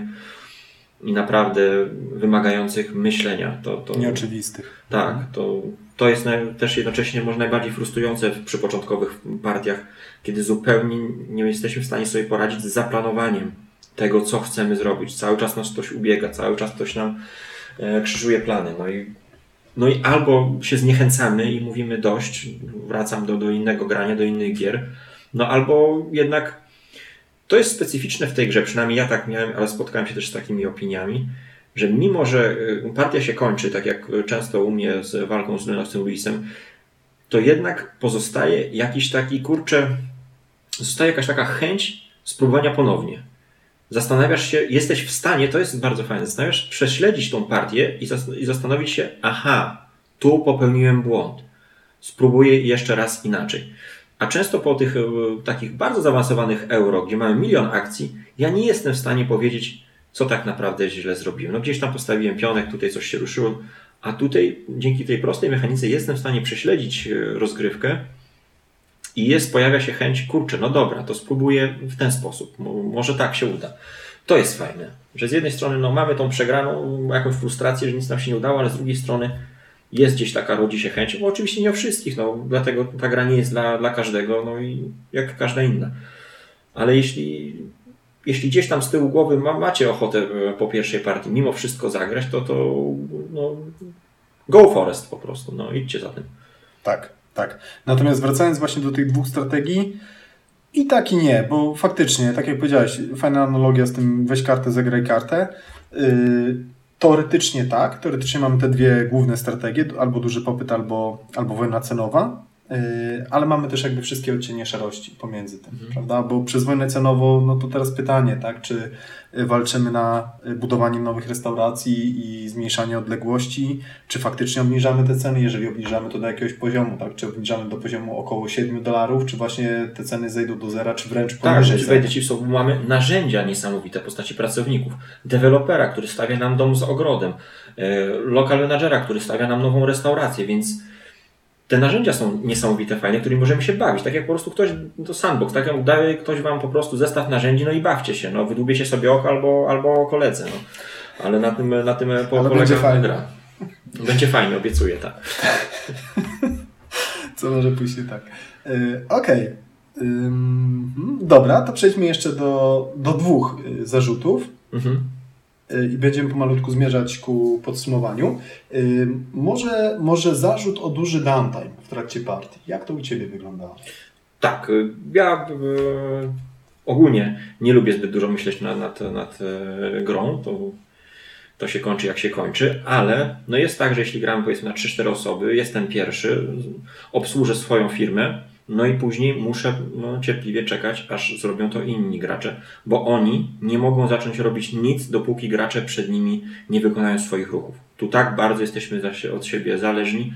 i naprawdę wymagających myślenia. To, to,
Nieoczywistych.
Tak, to, to jest też jednocześnie może najbardziej frustrujące przy początkowych partiach, kiedy zupełnie nie jesteśmy w stanie sobie poradzić z zaplanowaniem tego, co chcemy zrobić. Cały czas nas ktoś ubiega, cały czas ktoś nam e, krzyżuje plany. No i, no i albo się zniechęcamy i mówimy dość, wracam do, do innego grania, do innych gier, no albo jednak to jest specyficzne w tej grze, przynajmniej ja tak miałem, ale spotkałem się też z takimi opiniami, że mimo, że y, partia się kończy, tak jak często u mnie z walką z Lenowcem Luisem, to jednak pozostaje jakiś taki, kurczę, zostaje jakaś taka chęć spróbowania ponownie. Zastanawiasz się, jesteś w stanie, to jest bardzo fajne, zastanawiasz, prześledzić tą partię i zastanowić się, aha, tu popełniłem błąd. Spróbuję jeszcze raz inaczej. A często po tych e, takich bardzo zaawansowanych euro, gdzie mamy milion akcji, ja nie jestem w stanie powiedzieć, co tak naprawdę źle zrobiłem. No gdzieś tam postawiłem pionek, tutaj coś się ruszyło, a tutaj dzięki tej prostej mechanice jestem w stanie prześledzić e, rozgrywkę i jest, pojawia się chęć, kurczę, no dobra, to spróbuję w ten sposób, może tak się uda. To jest fajne, że z jednej strony no, mamy tą przegraną, jakąś frustrację, że nic nam się nie udało, ale z drugiej strony jest gdzieś taka, rodzi się chęć, bo oczywiście nie o wszystkich, no, dlatego ta gra nie jest dla, dla każdego, no i jak każda inna. Ale jeśli, jeśli gdzieś tam z tyłu głowy ma, macie ochotę e, po pierwszej partii mimo wszystko zagrać, to to no, go forest po prostu, no idźcie za tym.
Tak, tak. Natomiast wracając właśnie do tych dwóch strategii, i tak i nie, bo faktycznie, tak jak powiedziałeś, fajna analogia z tym weź kartę, zagraj kartę. Yy, Teoretycznie tak. Teoretycznie mamy te dwie główne strategie, albo duży popyt, albo, albo wojna cenowa. Yy, ale mamy też jakby wszystkie odcienie szarości pomiędzy tym, mhm. prawda? Bo przez wojnę cenową, no to teraz pytanie, tak? Czy walczymy na budowanie nowych restauracji i zmniejszanie odległości, czy faktycznie obniżamy te ceny? Jeżeli obniżamy to do jakiegoś poziomu, tak? Czy obniżamy do poziomu około 7 dolarów, czy właśnie te ceny zejdą do zera, czy wręcz
tak, poniżej? Tak, wejdę Ci w słowo, mamy narzędzia niesamowite w postaci pracowników, dewelopera, który stawia nam dom z ogrodem, e, lokal menadżera, który stawia nam nową restaurację, więc te narzędzia są niesamowite, fajne, którymi możemy się bawić. Tak jak po prostu ktoś, to sandbox, tak jak daje ktoś wam po prostu zestaw narzędzi, no i bawcie się, no wydłubiecie sobie oko albo, albo koledze, no. Ale na tym, na tym po, Ale będzie gra. Będzie fajnie, obiecuję, tak.
Co może pójść nie tak. Yy, Okej. Okay. Yy, dobra, to przejdźmy jeszcze do, do dwóch y, zarzutów. Mhm i będziemy pomalutku zmierzać ku podsumowaniu. Może, może zarzut o duży downtime w trakcie partii. Jak to u Ciebie wyglądało?
Tak, y, ja y, ogólnie nie lubię zbyt dużo myśleć nad, nad, nad y, grą. To, to się kończy jak się kończy, ale no jest tak, że jeśli gramy powiedzmy na 3-4 osoby, jestem pierwszy, obsłużę swoją firmę, no i później muszę no, cierpliwie czekać, aż zrobią to inni gracze, bo oni nie mogą zacząć robić nic, dopóki gracze przed nimi nie wykonają swoich ruchów. Tu tak bardzo jesteśmy od siebie zależni,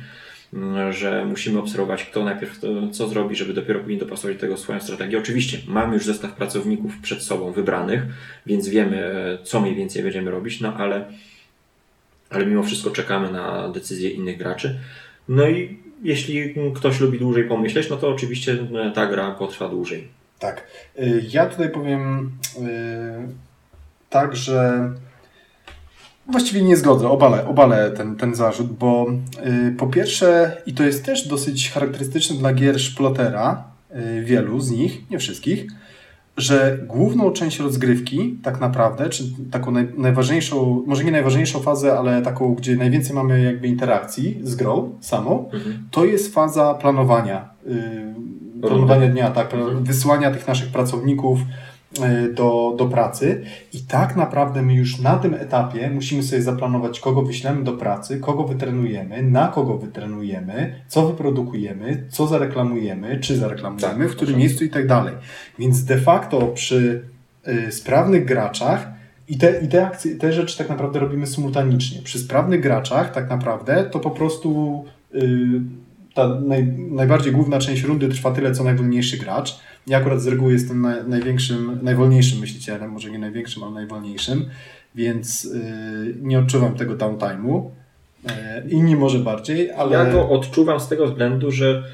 mm, że musimy obserwować, kto najpierw co zrobi, żeby dopiero później dopasować do tego swoją strategię. Oczywiście mamy już zestaw pracowników przed sobą wybranych, więc wiemy, e, co mniej więcej będziemy robić, no ale, ale mimo wszystko czekamy na decyzje innych graczy. No i jeśli ktoś lubi dłużej pomyśleć, no to oczywiście e, ta gra potrwa dłużej.
Tak. Y, ja tutaj powiem yy, tak, że właściwie nie zgodzę, obalę, obalę ten, ten zarzut, bo po pierwsze, i to jest też dosyć charakterystyczne dla gier Szplotera, wielu z nich, nie wszystkich, że główną część rozgrywki, tak naprawdę, czy taką naj, najważniejszą, może nie najważniejszą fazę, ale taką, gdzie najwięcej mamy jakby interakcji z grą samą, mhm. to jest faza planowania. Yy, planowania dnia, tak, mhm. wysyłania tych naszych pracowników, do, do pracy i tak naprawdę my już na tym etapie musimy sobie zaplanować, kogo wyślemy do pracy, kogo wytrenujemy, na kogo wytrenujemy, co wyprodukujemy, co zareklamujemy, czy zareklamujemy, tak, w którym miejscu i tak dalej. Więc de facto przy y, sprawnych graczach i te, i te, akcje, te rzeczy tak naprawdę robimy symultanicznie. Przy sprawnych graczach tak naprawdę to po prostu y, ta naj, najbardziej główna część rundy trwa tyle, co najwolniejszy gracz. Ja akurat z reguły jestem na, największym, najwolniejszym myślicielem, może nie największym, ale najwolniejszym, więc yy, nie odczuwam tego downtime'u. Yy, inni może bardziej, ale...
Ja to odczuwam z tego względu, że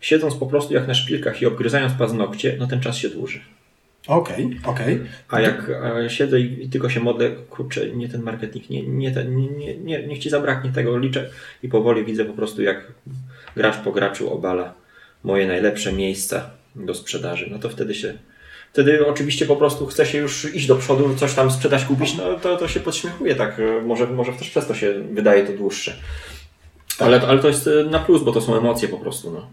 siedząc po prostu jak na szpilkach i obgryzając paznokcie, no ten czas się dłuży.
Okej, okay, okej. Okay.
A jak siedzę i, i, tylko się modlę, kurczę, nie ten marketing, nie, nie, ten, nie, nie, niech ci zabraknie tego, liczę i powoli widzę po prostu jak gracz po graczu obala moje najlepsze miejsca do sprzedaży, no to wtedy się wtedy oczywiście po prostu chce się już iść do przodu, coś tam sprzedać, kupić, no to, to się podśmiechuje, tak, może, może też przez to się wydaje to dłuższe. Ale, ale to jest na plus, bo to są emocje po prostu, no.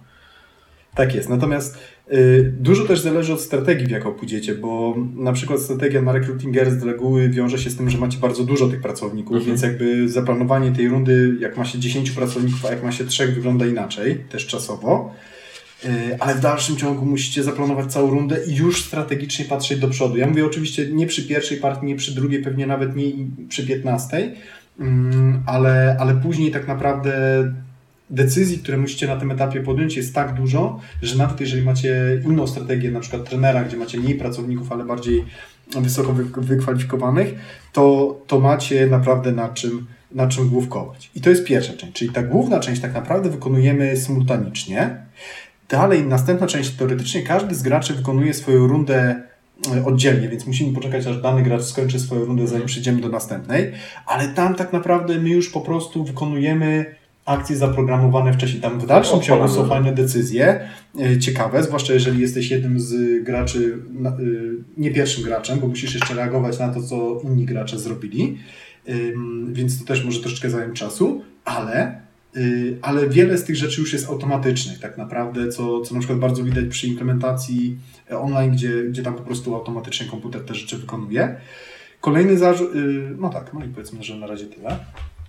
Tak jest. Natomiast y, dużo też zależy od strategii, w jaką pójdziecie, bo na przykład strategia na recruiting z reguły wiąże się z tym, że macie bardzo dużo tych pracowników, mhm. więc jakby zaplanowanie tej rundy, jak ma się 10 pracowników, a jak ma się 3, wygląda inaczej, też czasowo. Y, ale w dalszym ciągu musicie zaplanować całą rundę i już strategicznie patrzeć do przodu. Ja mówię oczywiście nie przy pierwszej partii, nie przy drugiej, pewnie nawet nie przy 15, mm, ale, ale później tak naprawdę decyzji, które musicie na tym etapie podjąć jest tak dużo, że nawet jeżeli macie inną strategię, na przykład trenera, gdzie macie mniej pracowników, ale bardziej wysoko wykwalifikowanych, to, to macie naprawdę na czym, na czym główkować. I to jest pierwsza część, czyli ta główna część tak naprawdę wykonujemy symultanicznie. Dalej, następna część, teoretycznie każdy z graczy wykonuje swoją rundę e, oddzielnie, więc musimy poczekać, aż dany gracz skończy swoją rundę, zanim przejdziemy do następnej, ale tam tak naprawdę my już po prostu wykonujemy akcje zaprogramowane wcześniej. Tam w dalszym ciągu są fajne decyzje, e, ciekawe, zwłaszcza jeżeli jesteś jednym z graczy, e, nie pierwszym graczem, bo musisz jeszcze reagować na to, co inni gracze zrobili, więc to też może troszeczkę zająć czasu, ale, ale wiele z tych rzeczy już jest automatycznych tak naprawdę, co, co na przykład bardzo widać przy implementacji online, gdzie, gdzie tam po prostu automatycznie komputer te rzeczy wykonuje. Kolejny zarzut, no tak, no i powiedzmy, że na razie tyle.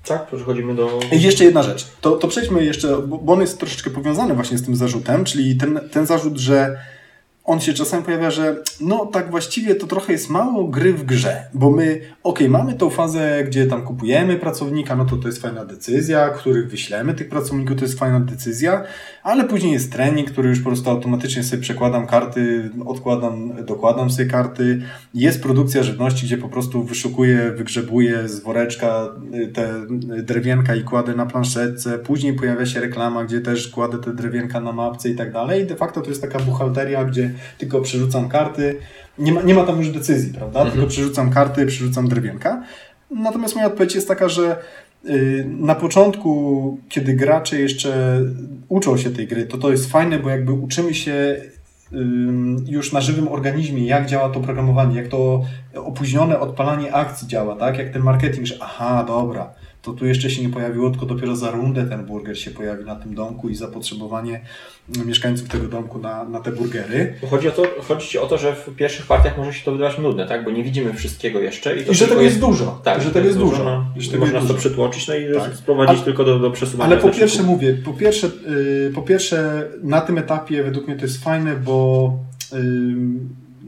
Tak, przechodzimy do...
I jeszcze jedna rzecz. To, to przejdźmy jeszcze, bo bo on jest troszeczkę powiązany właśnie z tym zarzutem, czyli ten, ten zarzut, że on się czasami pojawia, że no tak właściwie to trochę jest mało gry w grze, bo my, okej, mamy tą fazę, gdzie tam kupujemy pracownika, no to to jest fajna decyzja, których wyślemy tych pracowników, to jest fajna decyzja, ale później jest trening, który już po prostu automatycznie sobie przekładam karty, odkładam, dokładam sobie karty, jest produkcja żywności, gdzie po prostu wyszukuję, wygrzebuję z woreczka y, te drewienka i kładę na planszetce, później pojawia się reklama, gdzie też kładę te drewienka na mapce i tak dalej. De facto to jest taka buchalteria, gdzie tylko przerzucam karty. Nie ma, nie ma tam już decyzji, prawda?
Mhm.
Tylko przerzucam karty, przerzucam drewienka. Natomiast moja odpowiedź jest taka, że y, na początku, kiedy gracze jeszcze uczą się tej gry, to to jest fajne, bo jakby uczymy się ym, już na żywym organizmie, jak działa to programowanie, jak to opóźnione odpalanie akcji działa, tak? Jak ten marketing, że aha, dobra, to tu jeszcze się nie pojawiło, tylko dopiero za rundę ten burger się pojawi na tym domku i zapotrzebowanie mieszkańców tego domku na, na te burgery.
Chodzi, o to, chodzi ci o to, że w pierwszych partiach może się to wydawać nudne, tak? Bo nie widzimy wszystkiego jeszcze. I,
I że tego jest dużo.
Tak,
że tego jest dużo.
No,
że tego
można
jest
to przytłoczyć, no i
Tak.
sprowadzić
Ale-
tylko do, do przesuwania
Ale po pierwsze mówię, po pierwsze, yy, po pierwsze na tym etapie według mnie to jest fajne, bo yy,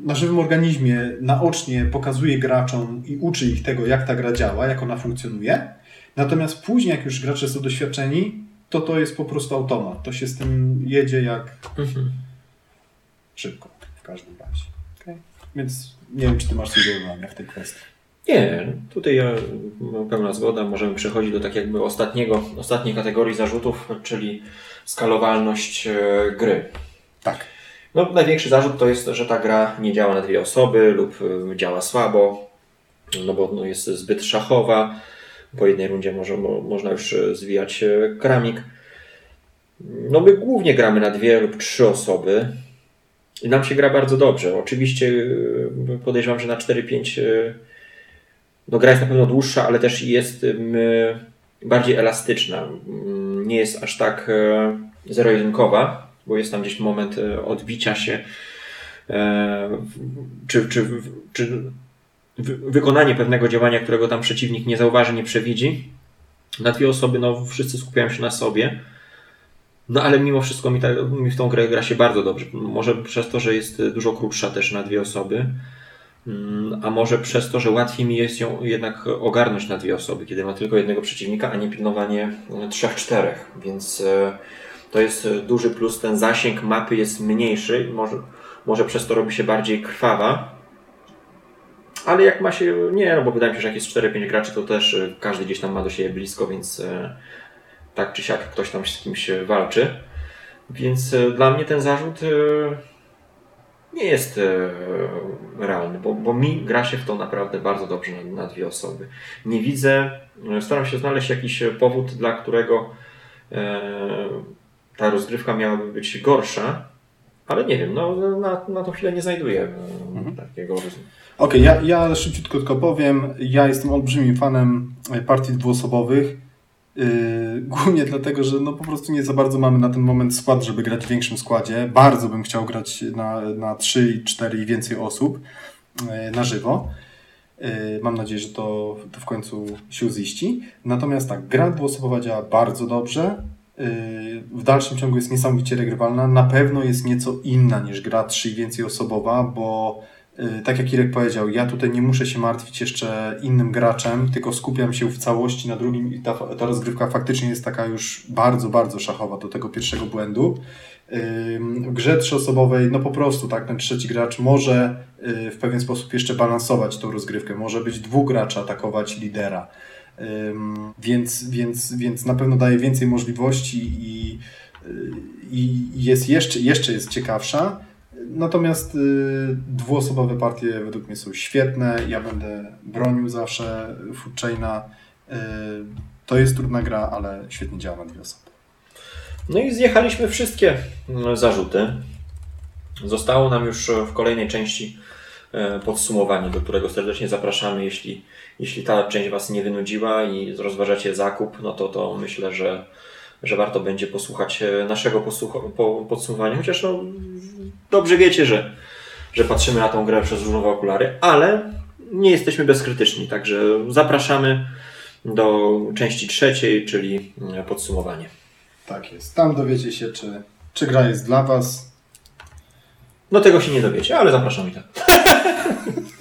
na żywym organizmie naocznie pokazuje graczom i uczy ich tego, jak ta gra działa, jak ona funkcjonuje. Natomiast później, jak już gracze są doświadczeni, to to jest po prostu automat. To się z tym jedzie jak
Mhm.
szybko w każdym razie. Okay? Więc nie wiem, czy ty masz dodania w tej kwestii.
Nie, tutaj ja pełna zgoda. Możemy przechodzić do tak jakby ostatniego, ostatniej kategorii zarzutów, czyli skalowalność e, gry.
Tak.
No, największy zarzut to jest, że ta gra nie działa na dwie osoby lub y, działa słabo, no bo no, jest zbyt szachowa. Po jednej rundzie może, mo, można już y, zwijać y, kramik. No my głównie gramy na dwie lub trzy osoby i nam się gra bardzo dobrze. Oczywiście y, podejrzewam, że na 4-5 y, no gra jest na pewno dłuższa, ale też jest bardziej elastyczna. Nie jest aż tak zero-jedynkowa, bo jest tam gdzieś moment odbicia się e, czy, czy, czy wykonanie pewnego działania, którego tam przeciwnik nie zauważy, nie przewidzi. Na dwie osoby, no wszyscy skupiają się na sobie. No ale mimo wszystko mi, ta, mi w tą grę gra się bardzo dobrze. Może przez to, że jest dużo krótsza też na dwie osoby, Mm, a może przez to, że łatwiej mi jest ją jednak ogarnąć na dwie osoby, kiedy ma tylko jednego przeciwnika, a nie pilnowanie trzech, czterech. Więc e, to jest duży plus. Ten zasięg mapy jest mniejszy, może, może przez to robi się bardziej krwawa. Ale jak ma się, nie, no bo wydaje mi się, że jak jest 4-5 graczy, to też e, każdy gdzieś tam ma do siebie blisko, więc e, tak czy siak ktoś tam z kimś e, walczy. Więc dla mnie ten zarzut nie jest realny, bo, bo mi gra się w to naprawdę bardzo dobrze na, na dwie osoby. Nie widzę, staram się znaleźć jakiś powód, dla którego ta rozgrywka miałaby być gorsza, ale nie wiem, no, na, na tą chwilę nie znajduję e,
Mhm.
takiego.
Okej, ja, ja szybciutko tylko powiem. Ja jestem olbrzymim fanem e, partii dwuosobowych. Yy, głównie dlatego, że no po prostu nie za bardzo mamy na ten moment skład, żeby grać w większym składzie. Bardzo bym chciał grać na, na 3, 4 i więcej osób yy, na żywo. Yy, mam nadzieję, że to, to w końcu się ziści. Natomiast tak, gra dwuosobowa działa bardzo dobrze. W dalszym ciągu jest niesamowicie regrywalna. Na pewno jest nieco inna niż gra 3 i więcej osobowa, bo Y, tak jak Irek powiedział, ja tutaj nie muszę się martwić jeszcze innym graczem, tylko skupiam się w całości na drugim i ta, ta rozgrywka faktycznie jest taka już bardzo, bardzo szachowa do tego pierwszego błędu. W grze trzyosobowej, no po prostu tak, ten trzeci gracz może y, w pewien sposób jeszcze balansować tą rozgrywkę, może być dwóch graczy atakować lidera. Więc, więc, więc na pewno daje więcej możliwości i, y, i jest jeszcze, jeszcze jest ciekawsza. Natomiast y, dwuosobowe partie według mnie są świetne. Ja będę bronił zawsze Food Chaina. Y, to jest trudna gra, ale świetnie działa na dwie osoby.
No i zjechaliśmy wszystkie mm, zarzuty. Zostało nam już w kolejnej części podsumowanie, do którego serdecznie zapraszamy. Jeśli, jeśli ta część Was nie wynudziła i rozważacie zakup, no to, to myślę, że, że warto będzie posłuchać e, naszego posłucha- po, podsumowania. Chociaż no, dobrze wiecie, że, że patrzymy na tą grę przez różowe okulary, ale nie jesteśmy bezkrytyczni, także zapraszamy. do części trzeciej, czyli e, podsumowanie.
Tak jest. Tam dowiecie się, czy, czy gra jest dla Was.
No tego się nie dowiecie, ale zapraszam i tak.